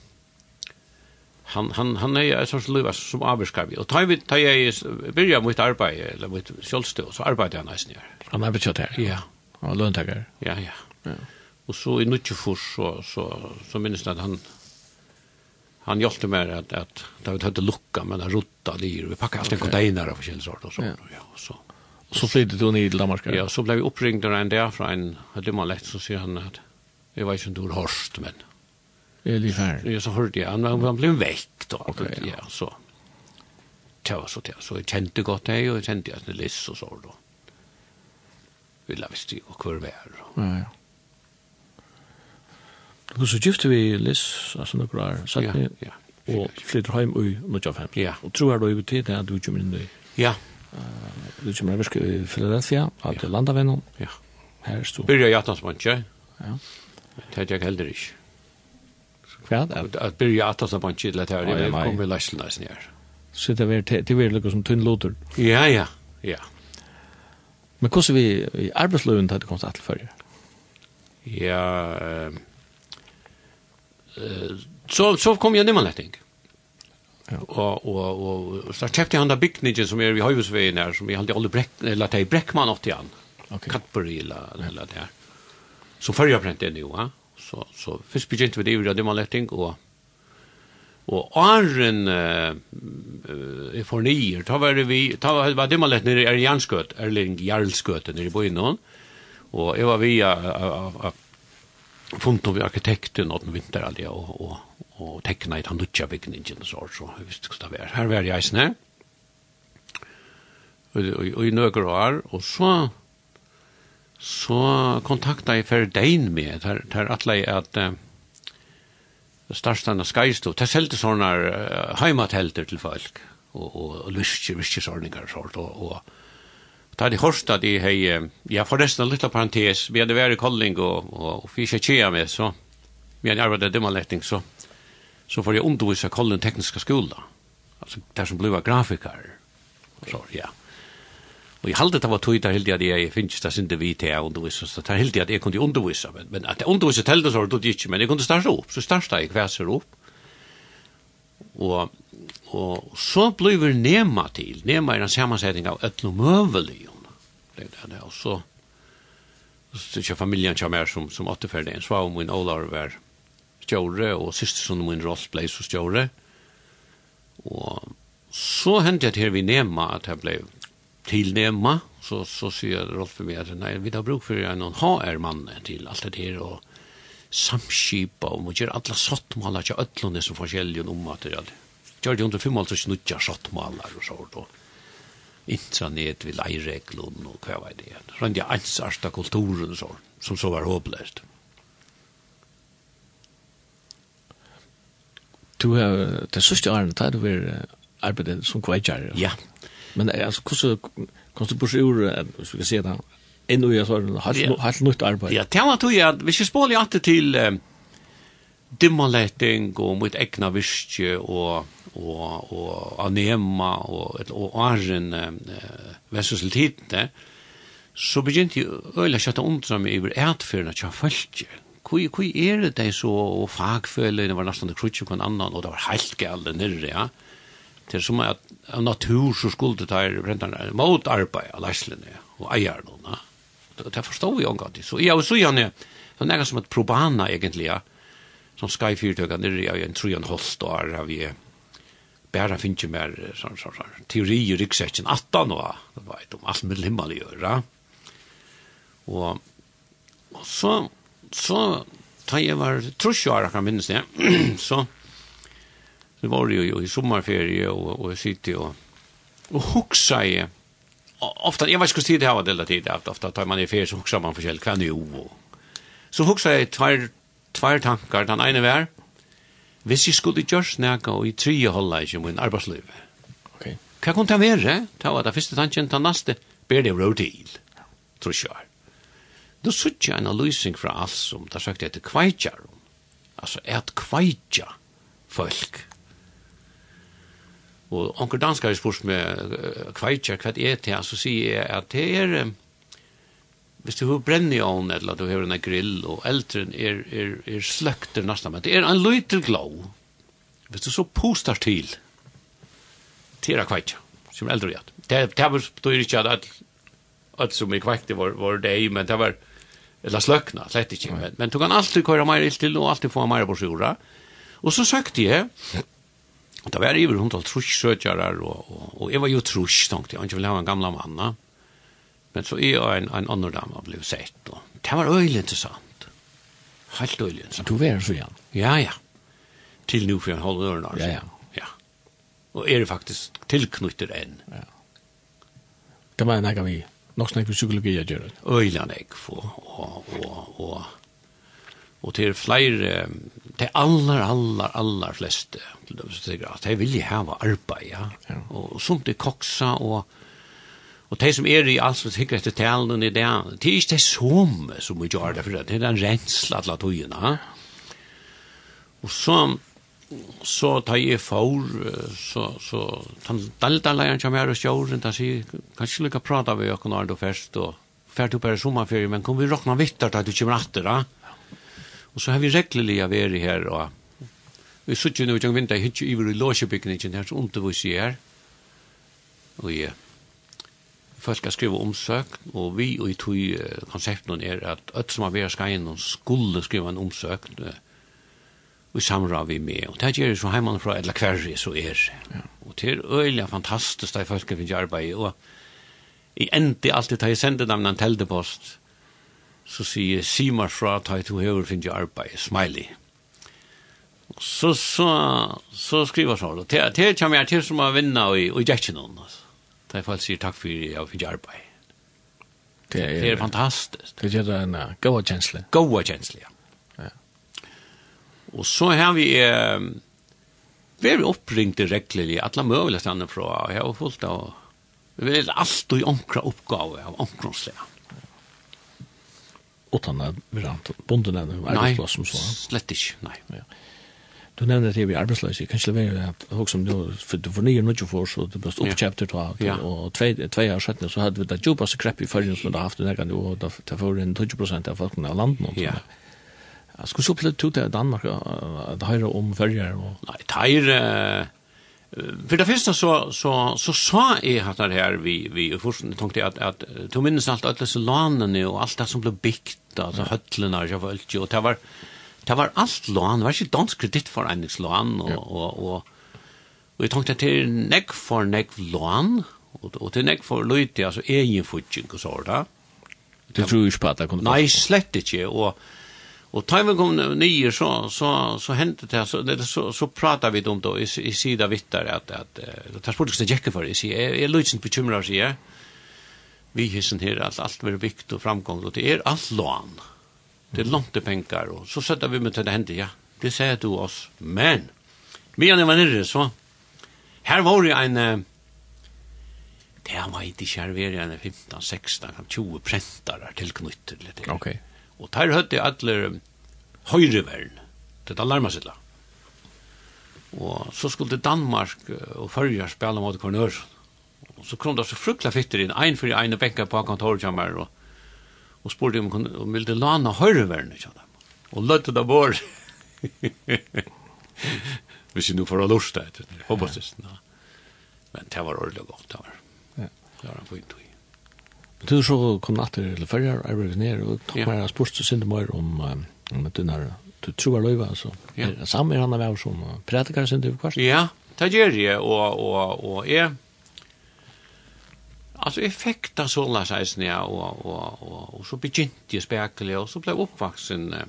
han han han är en sorts liv som arbetskraft och tar vi tar jag börjar med arbete eller med självstå så arbetar jag nästan. Han arbetar her? Ja. Han löntagare. Ja, ja. Ja. Og så i Nutjefors, så, så, så minnes jeg at han han hjalp meg at, at det var ikke lukka, men han rotta lir, Vi pakket alt en okay. container av forskjellige sort og sånt. Ja. Ja, så. Og så flyttet du ned til Danmark? Ja, så ble vi oppringt en dag fra en dimmalett, så sier han at jeg vet ikke om du har hørst, men... Eli her. Ja, så hørte jeg. Han, han ble vekk da. Okay, ja. ja, så. Det var så til, Så jeg kjente godt det, og jeg kjente at det liss og så da. Vi la visst jo hver vær. Ja, ja. Og så gifte vi Liz, altså noen år, satt ja, vi, og flytter hjem i Nordjafheim. Ja. Og tror jeg da i tid at du kommer inn i Ja. Du kommer inn i Philadelphia, at det landet ved noen. Ja. Her stod. Byrja Jatansmantje. Ja. Det hadde jeg heller ikke. Hva? er det? At byrja Jatansmantje, det hadde jeg kom i Læsselneisen her. Så det er var det var liksom tunn loter. Ja, ja, ja. Men hvordan vi i arbeidsløven hadde kommet til før? Ja, eh så, så kom jag nimmanlättning. Ja. Och, och, och, så köpte jag den där bygningen som är vid Höjvesvägen här, som jag alltid aldrig bräck, eller till Bräckman 81. Okay. Katbury eller, eller där. Så förra bränt det nu, va? Så, så först begynte vi det vid nimmanlättning och Og Arren uh, for nier, ta var vi, ta var, det man lett nere i Erjanskøt, eller Jarlskøt, nere i Bøynon, og jeg var via av funnet vi arkitekten og den vinteralje og, og, og tekna i den dutja bygningen og så, så jeg visste hva det var. Her var jeg eisne, og, og, og i nøkker år, og så, så kontakta jeg for dein med, der, der atle jeg at uh, Starstana Skajstå, der selte sånne uh, heimatelter til folk, og, og, og lyskje, lyskje sånne, og, og, og Da de hørste at jeg hei, ja forresten en liten parentes, vi hadde vært i Kolling og, og, og fyrt ikke tjea med, så vi hadde arbeidet dimmerletning, så, så får jeg undervise Kolling tekniske skola, altså der som ble grafikar, og så, ja. Og jeg halde det var tog, der hildi at jeg finnes det sinde vi til å undervise, så der hildi at jeg kunne undervise, men, men at jeg undervise til det så var det ikke, men jeg kunne starta opp, så starta jeg kvæser opp, og og så blir nema til, nema er en sammansetning av ötlo møvelig, Det er det, og så så familjen kommer som, som återfärde en om min Olar var stjåre, og systersonen min Rolf ble så stjåre. Og så hendte det til vi nema at jeg ble til nema, så, så sier Rolf for meg at nei, vi har bruk for en HR-mann til alt det her, og samskipa, og må gjøre alle sottmåler til øtlene som forskjellige om materialet gjør det under 55 snutja sjottmalar og sånt og Intranet vil eireglun og hva var det. Røndi ansarsta kulturen så, som så var håpløst. Du har det sørste årene da du var arbeide som kveitjar. Ja. Men altså, hvordan kan du bursa ur, hvis vi kan se det, inn og jeg sånn, helt nytt arbeid? Ja, det var tog jeg hvis jeg spåler alltid til uh, dimmaletting og mot egna virkje og og, og Anema og, og Arjen eh, versus tidene, så begynte jeg øyla kjøtta undra meg over etferdene kja kui kui er det de så, og fagfølene var nesten det krutje kon annan, og det var heilt gale nirre, ja. Det er som at av natur så skulle det der brenterne mot arbeid av leislene og eier noen, ja. Det forstod jeg omgatt. Så jeg så gjerne, det er som et probana egentlig, ja. Som skyfyrtøkene 4-tøkene nirre, ja, en trujan holdt og har vi bara finns mer sån sån sån teori i ryggsäcken att då var vet om allt med himmel göra. Och och så så tar jag var tror jag kan minnas det. så det var ju i sommarferie och och sitter och och huxar i ofta jag vet inte hur det har det tid att ofta tar man i ferie så huxar man för själv kan ju. Så huxar jag tar två tankar den ene var hvis jeg skulle gjøre nækka og i tre holde ikke min arbeidsliv. Okay. Hva kunne det være? Det var det første tanken, det neste, ber det råd til, tror jeg. Da sutt jeg en analysing fra alt som det sagt etter kveitjar. Altså, et kveitja folk. Og onker danskar har spurt meg kveitjar, hva er det? Så sier jeg at det er... Um, hvis du har brenn i ovnen, eller du har en grill, og eldren er, er, er sløkter nesten, men det er en løyter glow. Hvis du så postar til, til er kveitja, som eldre gjør. Det, det var, du er ikke at alt, som er kveitja var, var det, men det var, eller sløkna, slett ikke. Men, men du kan alltid køyra mer ild til, og alltid få mer på sjura. Og så søkte jeg, og det var iver hundra trusk søkjarar, og, og, og jeg var jo trusk, tenkte jeg, og ikke ville ha en gamla manna. Men så er jeg en, en annen dame ble sett. Og det var øyelig interessant. Helt øyelig interessant. Du var så igjen? Ja, ja. Til nu for jag håller öronen. Alltså. Ja, ja. ja. Og er det faktisk tilknyttet enn. Ja. Det var en ägare vi. Nog snakk psykologi jag gör det. han ikke få. Og, og, og, og til flere, til aller, aller, aller fleste, til dem som sier at de vil ju ha arbeid, Ja. ja. Og sånt är koxa och Og de som er i alt som tykker etter talen i det, det er ikke det som som vi gjør det for det, er en rensla til togene. Og så, så tar jeg for, så, så tar deltaleieren kommer her og kjøren, han sier, kanskje lykke prate med dere når du først, og ferdig opp her i sommerferie, men kom vi råkna vittar til at du kommer etter da. Og så har vi reglelig reglerlige vært her, og vi sitter jo nå, i vinter, jeg hittir iver i låsebygningen her, så undervis jeg her. Og jeg, folk skal skriva omsøk, og vi og i tog konsepten er at alt som har vært skajen skulle skriva en omsøk og samra vi med. Og det gjør så heimann fra eller kverri så er. det. Og det er øyelig fantastisk det folk finner arbeid. Og i endi alltid da jeg sender dem en teldepost, så sier Simar fra ta i to hever finner arbeid, smiley. Så, så, så skriver så, og det, det kommer jeg til som å vinna i, i Jackson, altså Da jeg sier takk for jeg fikk arbeid. Det er, det er fantastisk. Det gjør en uh, god kjensle. Goa kjensle, ja. ja. Og så har vi uh, vært oppringte reglelig, alle mulige stedene fra, jeg har fullt av, vi er alt og omkra oppgave av omkronslea. Utan at vi rant bonden er en arbeidsplass som så. Nei, slett ikke, nei. Ja. Du nevner det vi er arbeidsløse, jeg kan ikke levere det. Og som du, for du fornyer noe for, så det ble oppkjøpt til det. Og tvei år siden så hadde vi det djupaste krepp i følgen som vi har haft i Negan, og det var en 20 prosent av folkene av landet. Ja. Jeg skulle så plett ut til Danmark, det høyre om følger. Nei, det høyre... För det första så så så sa jag att det här vi vi först tänkte att att to minns allt alla så lånen och allt det som blev byggt alltså höllarna jag var och det var det var alt lån, det var ikke dansk kredittforeningslån, og, ja. og, og, og jeg tenkte at det er nekk for nekk lån, og, og det er nekk for løyte, altså egenfutjeng og så da. Du tror ikke på at det kunne Nei, slett ikke, og, og da vi kom nye, så, så, så hendte det, så, det, så, så pratet vi om det, og jeg, jeg sier det vittere, at, at, at det er spurt ikke det for, jeg sier, jeg, jeg løyte ikke bekymret, sier jeg, vi hissen her, alt, alt blir vikt og framgång, og det er alt lån, det er lånte penger, og så setter vi med til det hendte, ja, det sier du oss. Men, vi er var nere, så, her var det en, det var ikke her, vi er en 15, 16, 20 prentare tilknyttet litt. Ok. Og der høtte alle høyrevern, det alarma sitt. Og så skulle Danmark og Førjar spela mot Kornørs. Og så kom det så frukla fitter inn, ein for ein og benka på kontorkjammer, og og spurte om hun ville lana høyreverne, kjønne. Og løtte det vår. Hvis jeg nå får ha lust det, håper jeg ja. Men det var ordentlig godt, det var. Ja. Det var en fint tog. Men du så kom natt til fyrre, jeg ble ned, og takk meg spørst så sinte mer om, om at du når du tror løyva, altså. Ja. Samme er han av oss som prædikar predikar sinte, kvart. Ja, det gjør jeg, og, og, og jeg, Alltså effekta såla sägs ja och och och och så begynte ju spekle och så blev eh,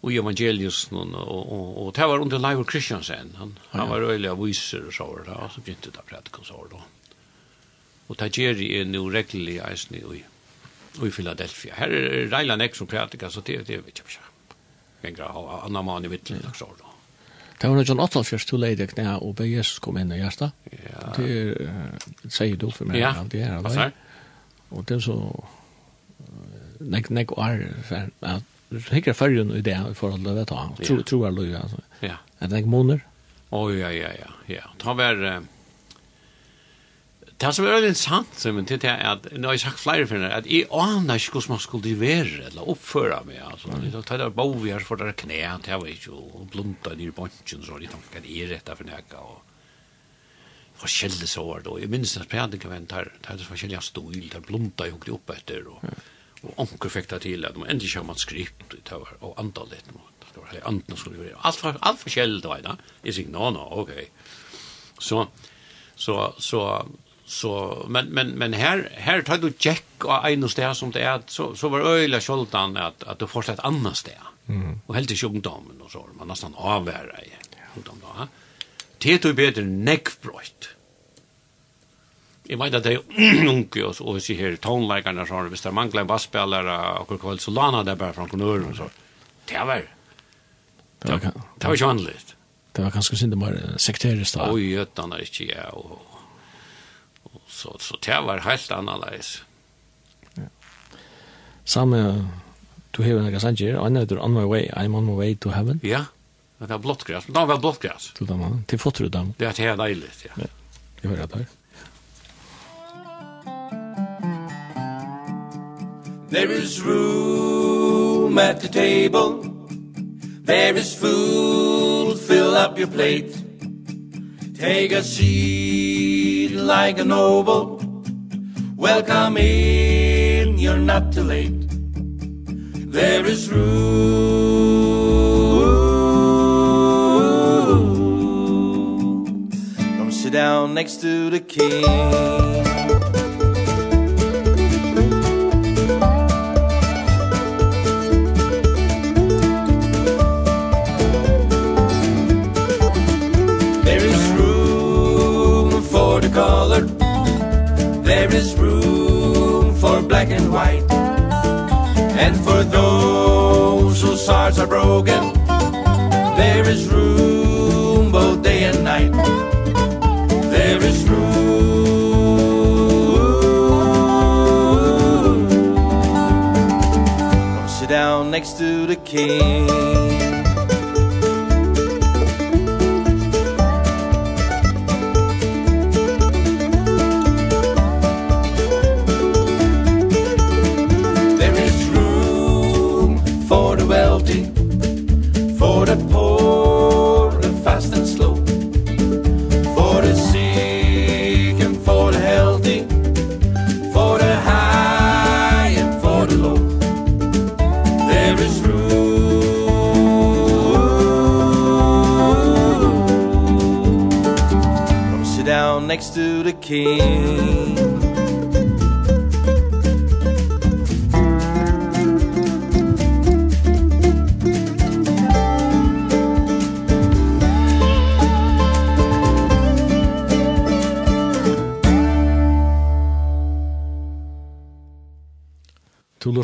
och evangelius någon och och och det var under Live Christiansen han han var öliga viser och så där och så begynte det predika så då. Och Tajeri är nu regelmässigt ärs ni och i Philadelphia. Här är Railan som predika så det det vet jag inte. Jag kan ha annan man i vittlen och så då. Det var noe John 88 du leide knæ og be Jesus kom inn i hjertet. Ja. Det uh, sier du for meg. Ja, det er det. Og det er så nek nek år for at hikker førjen i det i forhold til det ta. Tror tro er løy altså. Ja. Er det nek måneder. Oj ja ja ja. Ja. Ta vær Det som er veldig interessant, men til det er at, har jeg sagt flere for at jeg aner ikke hvordan man skulle være, eller oppføre meg, altså. Mm. Jeg tar det bov vi her for det knæ, det var ikke, og blunta nere i bunchen, så de tanker er rett for nekka, og forskjellig så var det, og jeg minns at spredning av en, tar det forskjellige stol, tar blunta jeg hukte opp etter, og, og onker fikk det til, at man endelig kjører man skript, og andalett, det var andre skulle være, alt, alt forskjellig, det var, jeg sier, no, no, ok. Så, så, så, Så men men men här här tar du check och en och där som det är så så var öliga skoltan att att du får ett annat. Mm. Och helt i sjukdomen och så man nästan avvärra i sjukdom då. Det tog bättre neckbrott. Jag vet att det är unke och så så här tonläkarna så har visst där manglar en basspelare och kväll så lana där bara från konör och så. Det var Det var ju annorlunda. Det var kanske synd det var sekteriskt. Oj, utan det är inte jag och Så, så det var helt annerledes. Samme, du hever nekka sanger, og annet er on my way, I'm on my way to heaven. Ja, det er blåttgræs, men det var blåttgræs. Til dem, til fotter du dem. Det er helt deilig, ja. ja. Jeg hører det her. There is room at the table There is food, fill up your plate Take a seat like a noble. Welcome in, you're not too late. There is room. Come sit down next to the king.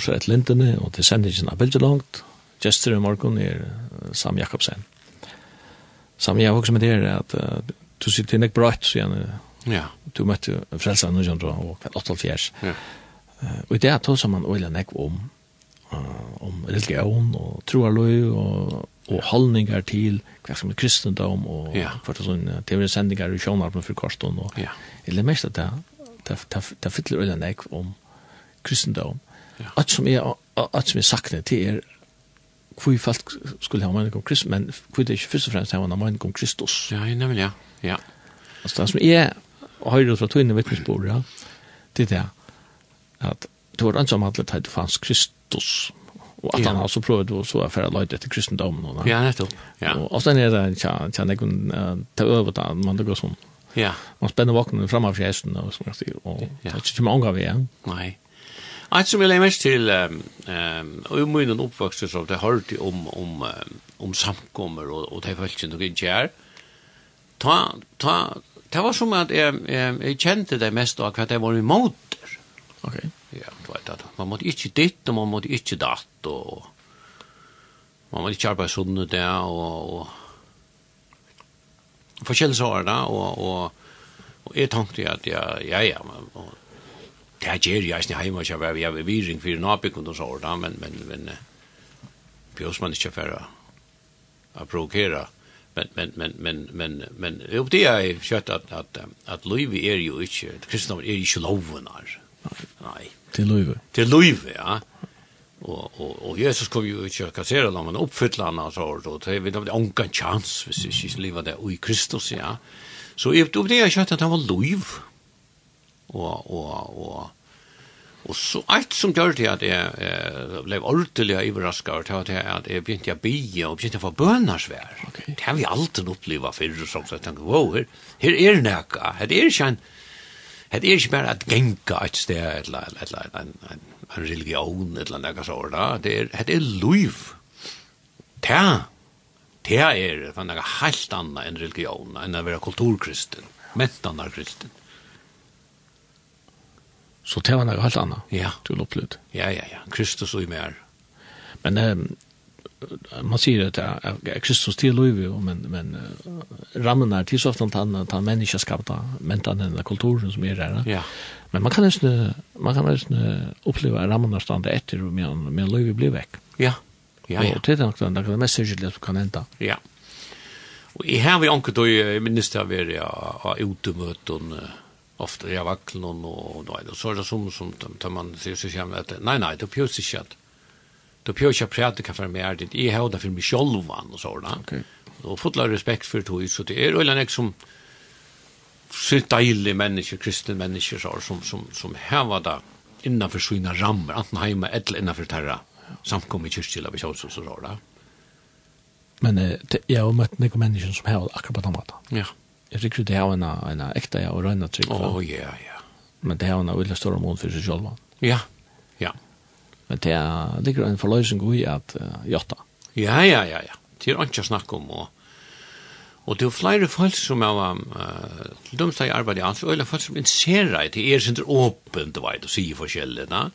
Torsa et lintene, og til sendingen av Bildelangt. Gjester i morgen er Sam Jakobsen. Sam, jeg har også med dere at uh, du sitter nek brøtt, så gjerne. Ja. Du møtte frelsa noen kjønner og kveld Ja. Uh, og i det tog som man øyla nek om, uh, om religion og troarløy og og holdningar til hva som er kristendom og ja. hvert sånn TV-sendingar i sjånarmen for Karsten og ja. eller mest at det det fyller øyla nek om kristendom at som er, at som er sakne til er hvor folk skulle ha mening om Kristus, men hvor det ikke først og fremst ha mening om Kristus. Ja, nemlig, ja. ja. Altså det som er, høyre fra tøyne vittnesbord, ja, det er det at det var ansamme at det fanns Kristus, og at han har så å så affære løyde etter kristendommen. Ja, nettopp. Ja. Og så er det ikke at jeg kunne ta over da, man det går sånn. Ja. Man spenner våkene fremme av fjesen, og sånn, og det er ikke mange av igjen. Nei. Allt som jag lägger mest till um, och i min uppväxt så det har det om om om samkommer och och det fältet och inte är. Ta ta det var som att jag jag kände det mest av att det var min motor. Okej. Okay. Ja, du vet att man måtte ikke ditt och man måtte ikke datt och man måtte ikke arbeta sunnet det och och forskjellige svar da, og, og, og jeg tenkte at ja, ja, ja, men, og, det här ger jag inte hemma jag var jag var viring för napiken och så där men men men björs man ikke for å, å provokere. men men men men men men jo, det är kött att att att Louis jo ju kristendom er ikke ju her. Nei. Till Louis. Till Louis ja. Och och och Jesus kom ju ikke att kassera dem men oppfylle han så då det vi hade onkan chans för ikke lever det i Kristus ja. Så upp det jeg kött att han var Louis og, og, og, og så alt som gjør det at jeg eh, ble ordentlig overrasket over til at jeg begynte å bie og begynte å få bønersvær. Okay. Det har vi alltid opplevd før, så jeg tenkte, wow, her, her er det noe, her er ikke en, Det er ikke bare at genka et sted, eller, eller en, en, en religion, eller noe sånt, da. det er, det er liv. Det det er, det er helt annet enn religion, enn å være kulturkristen, mentanar kristen. Så det var noe helt annet. Ja. Du opplevd. Ja, ja, ja. Kristus og i mer. Men um, man sier at ja, Kristus til lov jo, men, men rammen er til så ofte han, han mennesker skapte, men den denne kulturen som er der. Ja. Men man kan nesten, man kan nesten oppleve rammen er stande etter, men, men lov blir vekk. Ja, ja, ja. Og det er nok den, det er mest sikkert som kan enda. Ja. Og jeg har vi anket, og jeg minnes det av er, ja, av utemøten, ofta i vacklen och och då så är det som som tar man ser sig hem att nej nej det pjörs sig att då pjörs jag prata för mer det i hörda för mig själv van och så där. Okej. Och fotla respekt för det så det är eller något som så deilig människor, kristna människor så som som som här var där innanför sina ramar antingen hemma eller innanför terra samkommer i kyrkila vi så så så da. Men det jeg har møtt noen mennesker som har akkurat på den måten. Ja jeg tror det er en, en ekta ja, og røyna trygg. Åh, oh, ja, ja. Men det er en veldig stor mål for seg selv. Ja, ja. Men det er ligger en forløsning i at uh, jotta. Ja, ja, ja, ja. Det er ikke å snakke om. Og, og det er flere folk som er uh, til dem som arbeider i alt, og det er folk som interesserer til er sin åpen, du vet, og sier forskjellig. da.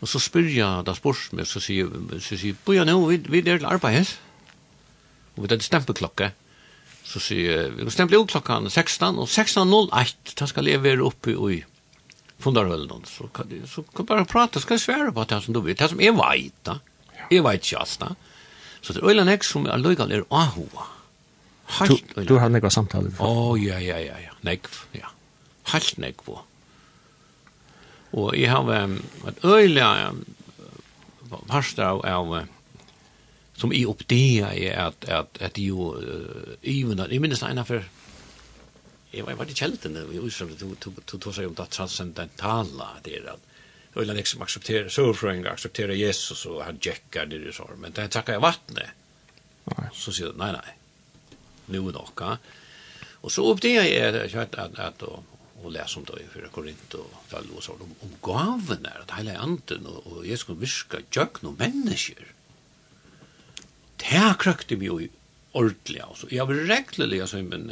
Og så spør jeg, da spørs meg, så sier jeg, så sier jeg, «Boja, nå, vi, vi er til arbeid, og vi er til stempeklokke.» så sier vi, kan stemple ut klokkan 16, og 16.01, da skal jeg være oppe i fundarhøllen, så kan du så kan bare prate, skal jeg svære på det som du vet, det som jeg vet, da. Jeg vet ikke alt, da. Så det er øyla nek som er løygal er ahua. Helt du, Du har nekva samtale? Å, oh, ja, ja, ja, ja, nekv, ja. Halt nekv. Og jeg har um, et øyne, um, parster av, av, som i uppdea är att att att ju even att i minst ena för Jeg var det kälten det vi så du du du du om det transcendentala det är att Ulla liksom accepterar så från aksepterer Jesus och han checkar det så men det tackar jag vattnet. Nej. Så säger nej nej. Nu är det Och så uppdea är att att att och lese om det i förra Korint och Dallos om, om gaven är att hela anden och, och Jesus ska virka jökna människor det har krøkte vi jo ordentlig, altså. Jeg var reglelig, altså, men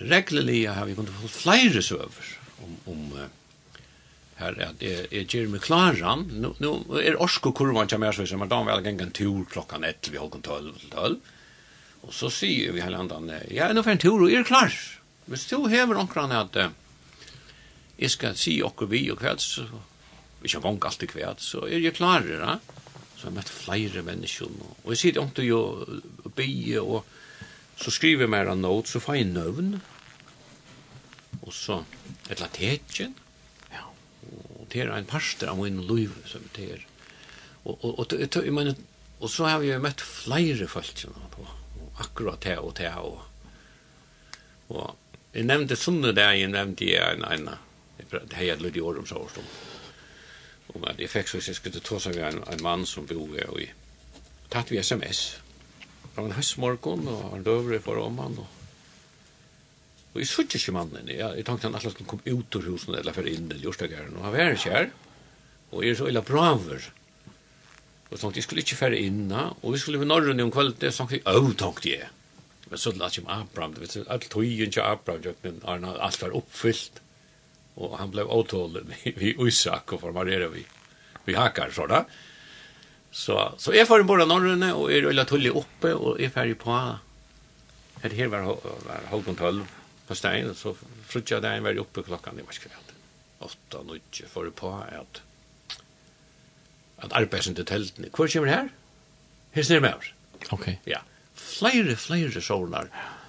reglelig har vi kunnet få flere søver om, om uh, her at jeg, jeg gjør meg klaran. Nå, nå er orsko kurvan til meg, så, men da var jeg en tur klokkan ett, vi holdt 12 til 12. Og så sier vi hele andan, ja, nå får en tur, og er klar. Hvis du hever omkran at uh, jeg skal si okkur vi og kveld, så, vi kjem vong alltid kveld, så er jeg klarer, ja så har jeg møtt flere mennesker. Og jeg sier sitter ikke og bygge, og så skriver jeg mer en note, så får jeg nøvn. Og så et eller tetjen. Ja. Og det er en parster av min liv som det er. Og, og, og, jeg mener, og så har jeg møtt flere folk på akkurat det og det og og jeg nevnte sånne der, jeg nevnte jeg en, en, det har jeg lytt i året om så årstånd om at jeg fikk så jeg skulle ta seg en, en mann som bor her og tatt vi sms. Det en høstmorgon og han døvre for om han og Og jeg sutt ikke mannen, jeg, jeg tenkte han alle skulle komme ut ur husen eller for inn i Jostageren, og han var ikke her, og jeg er så illa braver. Og jeg tenkte, jeg skulle ikke fære inn, og vi skulle ved Norrøn om kvelden, jeg tenkte, åh, tenkte jeg. Men så lade jeg om Abraham, det vet du, alt tøyen til Abraham, men Arna, alt var oppfyllt och han blev åtalad vi Isak och formarera vi vi hackar så där. Så så är för båda norrene och är rullat tull uppe och är färdig på Det här var var halv 12 på stein så frutja där en var uppe klockan i var skvätt. 8 och för på att att arbetsen till tälten. Hur kommer det här? Hur ser det ut? Okej. Okay. Ja. Flere, flere sårnar. Ja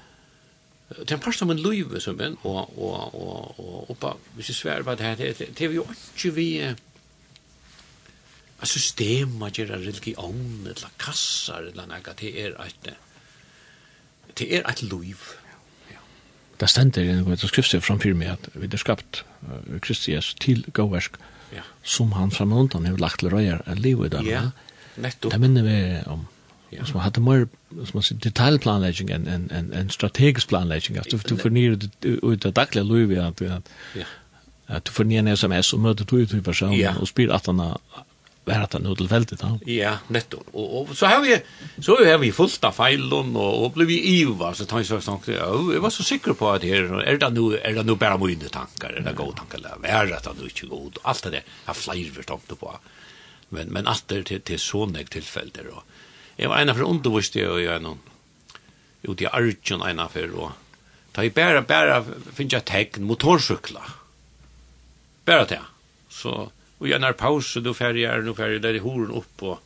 Det er en parst av en løyve som en, og, og, og, og, og bare, hvis jeg sver på det her, det er jo ikke vi, a system systema gera religion, eller kassar, eller nega, det er et, det er et løyv. Det stender i en skriftstid framfyr meg at vi er skapt Kristi Jesus til gåversk, ja. som han framöntan har lagt til røyer, en liv i dag. Ja, nettopp. Det minner vi om. Ja. Så man hade mer som man säger detaljplanläggning en en en en strategisk planläggning att du förnyar ut det dagliga livet att ja. Att du förnyar en SMS och möter du ut i person ja. och spyr att han vara att nu tillfälligt då. Ja, netto. Och, och så har vi så har vi fullt av fejlon och, och blev vi iva så tar jag så att jag var så säker på att här är det nu är det nu bara mina tankar eller goda tankar eller är det nu inte god allt det där har flyr förstått på. Men men att det till till sån ett tillfälle då. Jeg var en av undervist jeg og jeg noen ut i Arjun en av og ta i bare, bare finner jeg tegn motorsykla Bare det så og jeg nær pause då færre jeg er nå færre der i horen opp og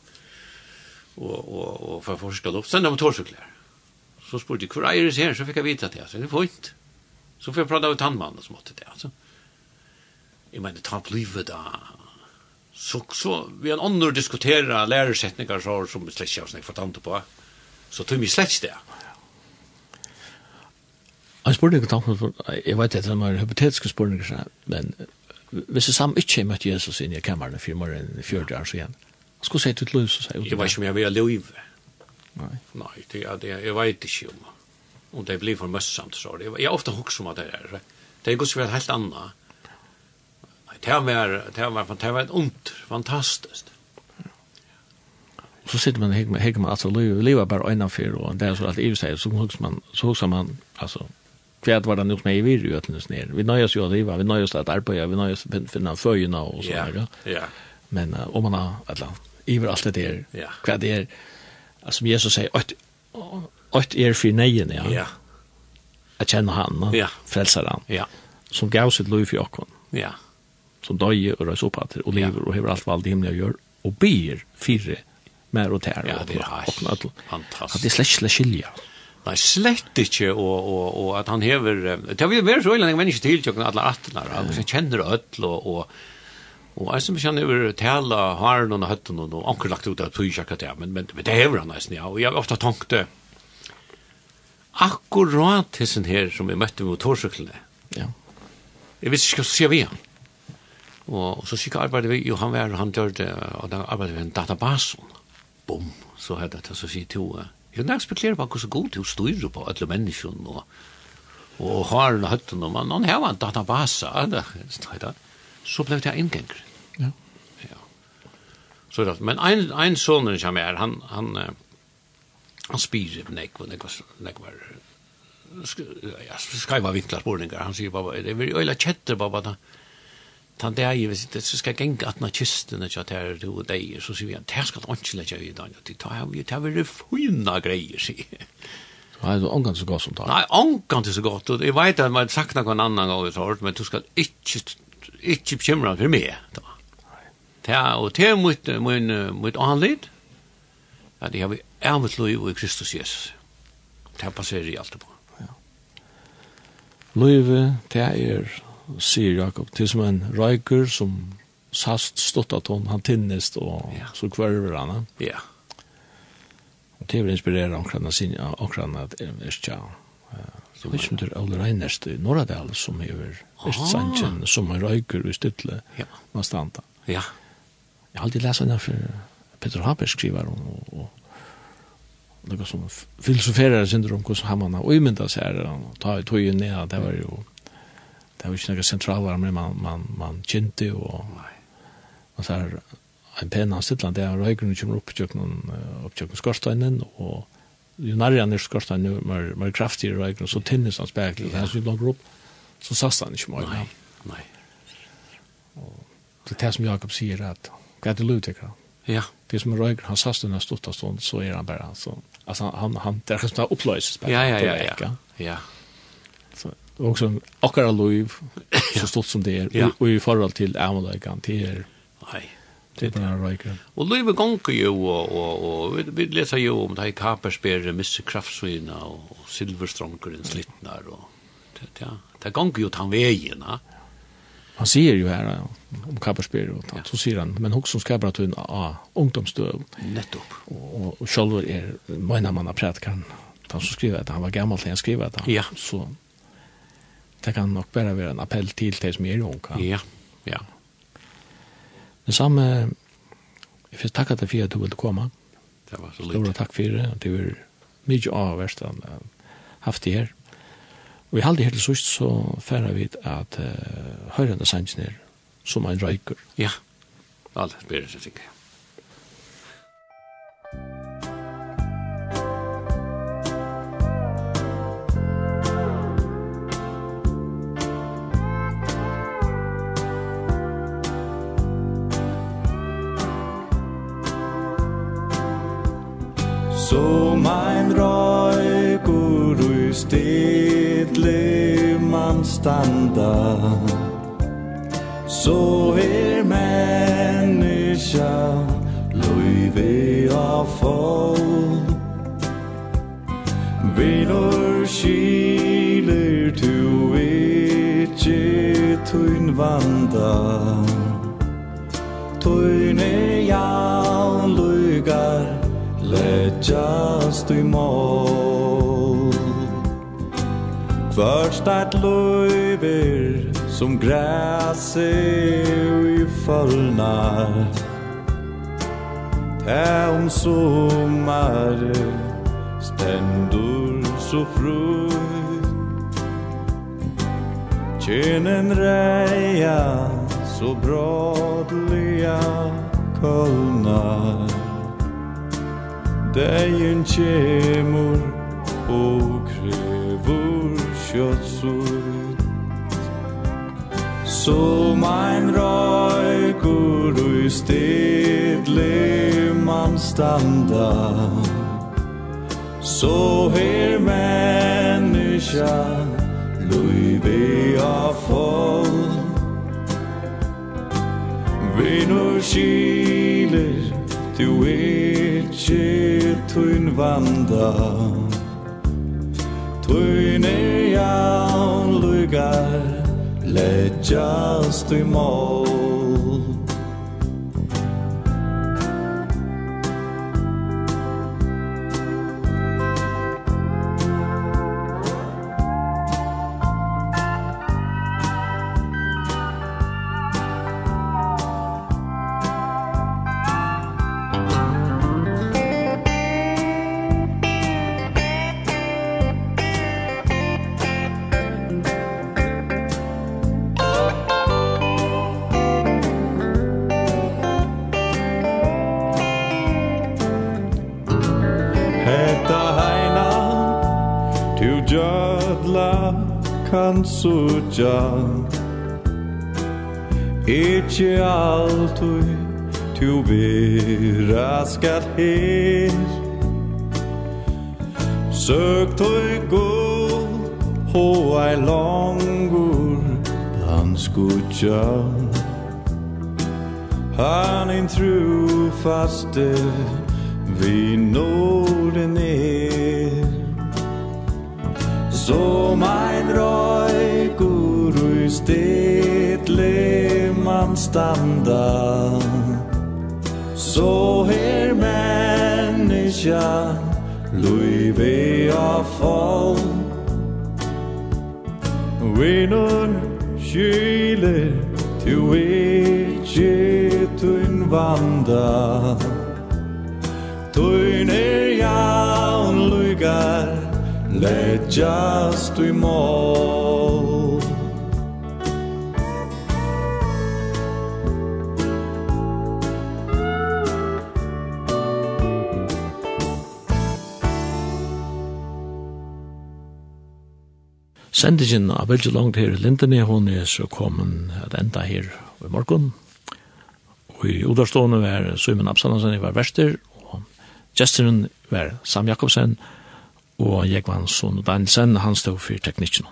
og, og, og for forska opp sen de motorsyklar så spurte jag, "Hur är det här?" så fick jag veta det så det får fint så får jag prata av tandmannen som måtte det altså. Jeg mener ta blivet da så, så vi en ånder diskutera lärarsättningar så som vi oss när för tant på. Så tog vi slett det. Jeg spurte ikke tanken, jeg vet ikke, det var hypotetiske spørninger, men hvis jeg sammen ikke møtte Jesus inn i kammeren fire enn fjørte år siden, igjen, skulle si til Løs? så sier jeg. Jeg vet ikke om jeg vil leve. Nei. Nei, det, det, jeg vet ikke om, om det blir for møssamt, så det. Jeg er ofte om av det her. Det er godt som helt annet det var, det var, det var ont, fantastiskt. Så sitter man och hänger, hänger man, alltså lever bara innanför och det är så att EU säger, så huxar man, så huxar man, alltså, kvärt var det nog med i virju att nu snär. Vi nöjes ju att leva, vi nöjes att arbeta, vi nöjes att finna föjna och så där. Ja. Men om man har alla iver allt det där. Ja. Kvärt är alltså Jesus säger att att är för nejen ja. Ja. Att känna han, ja. frälsaren. Ja. Som gav sitt liv för oss. Ja som døye og røys opp og lever og hever alt valg det himmelen gjør, og ber fire mer og tær. Ja, det er helt fantastisk. At det er slett slett skilja. Nei, slett ikke, og, og, og at han hever, det har vi vært så ille, men ikke tiltjøkken alle atler, han kjenner ødel, og, og Og jeg som kjenner over tala haren og høtten og anker lagt ut av tog tøysjakka til, men, men, men det hever han nesten, ja. Og jeg har ofte tankt det. Akkurat sin her som vi møtte med motorsyklene. Ja. Jeg visste ikke hva som sier vi han. Og, og så sikkert arbeidde vi, jo han var, han gjør det, og da arbeidde vi en databas. Bom, så hadde jeg det, så sier to, jeg kan spekulerer spekulere på hvordan god til å styre på alle menneskene, og, og har en høtten, og man, han har en database, databas, så så ble det innganger. Ja. ja. Så det, men en, en sånn som er, han, han, han spyr nek, spyrer nek, nek var, sk ja, skaiva vinkla spurningar, han sier, baba, det er veldig øyla kjetter, baba, da, Tan det er jo, det skal genge at når kistene til at her er to deier, så sier vi at det skal ikke lage i dag, det tar vi, det er jo fina greier, sier jeg. Nei, det er ångan så godt som tar. Nei, ångan til så godt, og jeg vet at man sagt noen annan gang vi tar, men du skal ikke, ikke bekymra for meg, da. Det er, og det er mot, mitt, mot anledd, at jeg har vi ævet mot lov i Kristus Jesus. Det passerer jeg alltid på. Ja. Løyve, det er sier Jakob, til som en røyker som sast stått at hon, han tinnest, og ja. så kvarver han. Ja. Og det vil inspirere omkring sin, omkring at Erstja, jeg vet ikke om det er Ole Reinerst i Norradal, som hever Erstsanchen, som en røyker i Stuttle, ja. med standa. Ja. Jeg har alltid lest henne for Peter Haber skriver om, og, og noe som filosoferer syndrom, hvordan har man har umynda seg her, og ta i tog ned, det var jo, mm det var ikke noen sentraler, men man, man, man kjente og og så er en pen anstittland, det er røygrunn kommer opp til noen skorsteinen, og jo nærmere han er skorsteinen, mer, mer kraftig røygrunn, så tinnes han spekler, det er så langt opp, så sast han ikke mye. Nei, nei. Det er det som Jakob sier, at hva er det lov til Ja. Det som røygrunn, han sast den stått av så er han bare, så, altså, han, han, han, det er som det er oppløses. Ja, ja, ja, ja, ja och som akkurat lov så stort som det är ja. och, i förhåll till Amalekan det er nej det är bara riker. Och lov gånger ju och och, och vi, vi läser ju om det här Kapersberg Mr. Kraftsvina och Silverstronken slittnar och det ja det gånger ju tan vägen ja. Han ser ju här om Kapersberg och ja. så ser han men som ska bara ta en a ungdomsdöv nettopp och och själva är mina manna prätkan han som skriver att han var gammal när han skrev att han ja. så det kan nok bare være en appell til det som er unga. Ja, ja. Det samme, jeg vil at det for at du ville komme. Det var så litt. Stora takk for det, det var mye avverst han haft det her. Og i halde her til sust så færa vi at uh, høyrende sannsynir som en røyker. Ja, alt bedre, sikkert. standa. Så er menneska Løyve av folk Vilor skiler tu ikkje tuin vanda. Tuin er jaun lugar Letjast i mål Først at løyver som græse i fallnar. Tæ om sommar stendur så frukt Kynnen reia så brådliga kolnar Dejen kjemur og kjøtsut Som ein røykur ui stedle man standa. Så her menneska lui vi a folk Vi nu skiler Du ikkje tun vanda. Tui jaun lugar Leggiast i mål kan suja Etje altui Tu vera skal her. Søk tui gul Ho ei longur Han skutja Han in trufaste Vi norden er Som ein røykur ui stedle man standa Så her menneska Luive a fall Vinnur kyle Tu ikkje tun vanda Tun er jaun lugar Läggas i mål Sendingen av veldig langt her i Lindene, hun er så kommet at enda her i morgen. Og i Odarstående var Søymen Absalansen, jeg var verster, og gesteren var Sam Jakobsen, og og Jekvansson Danielsen, han stod for teknikken.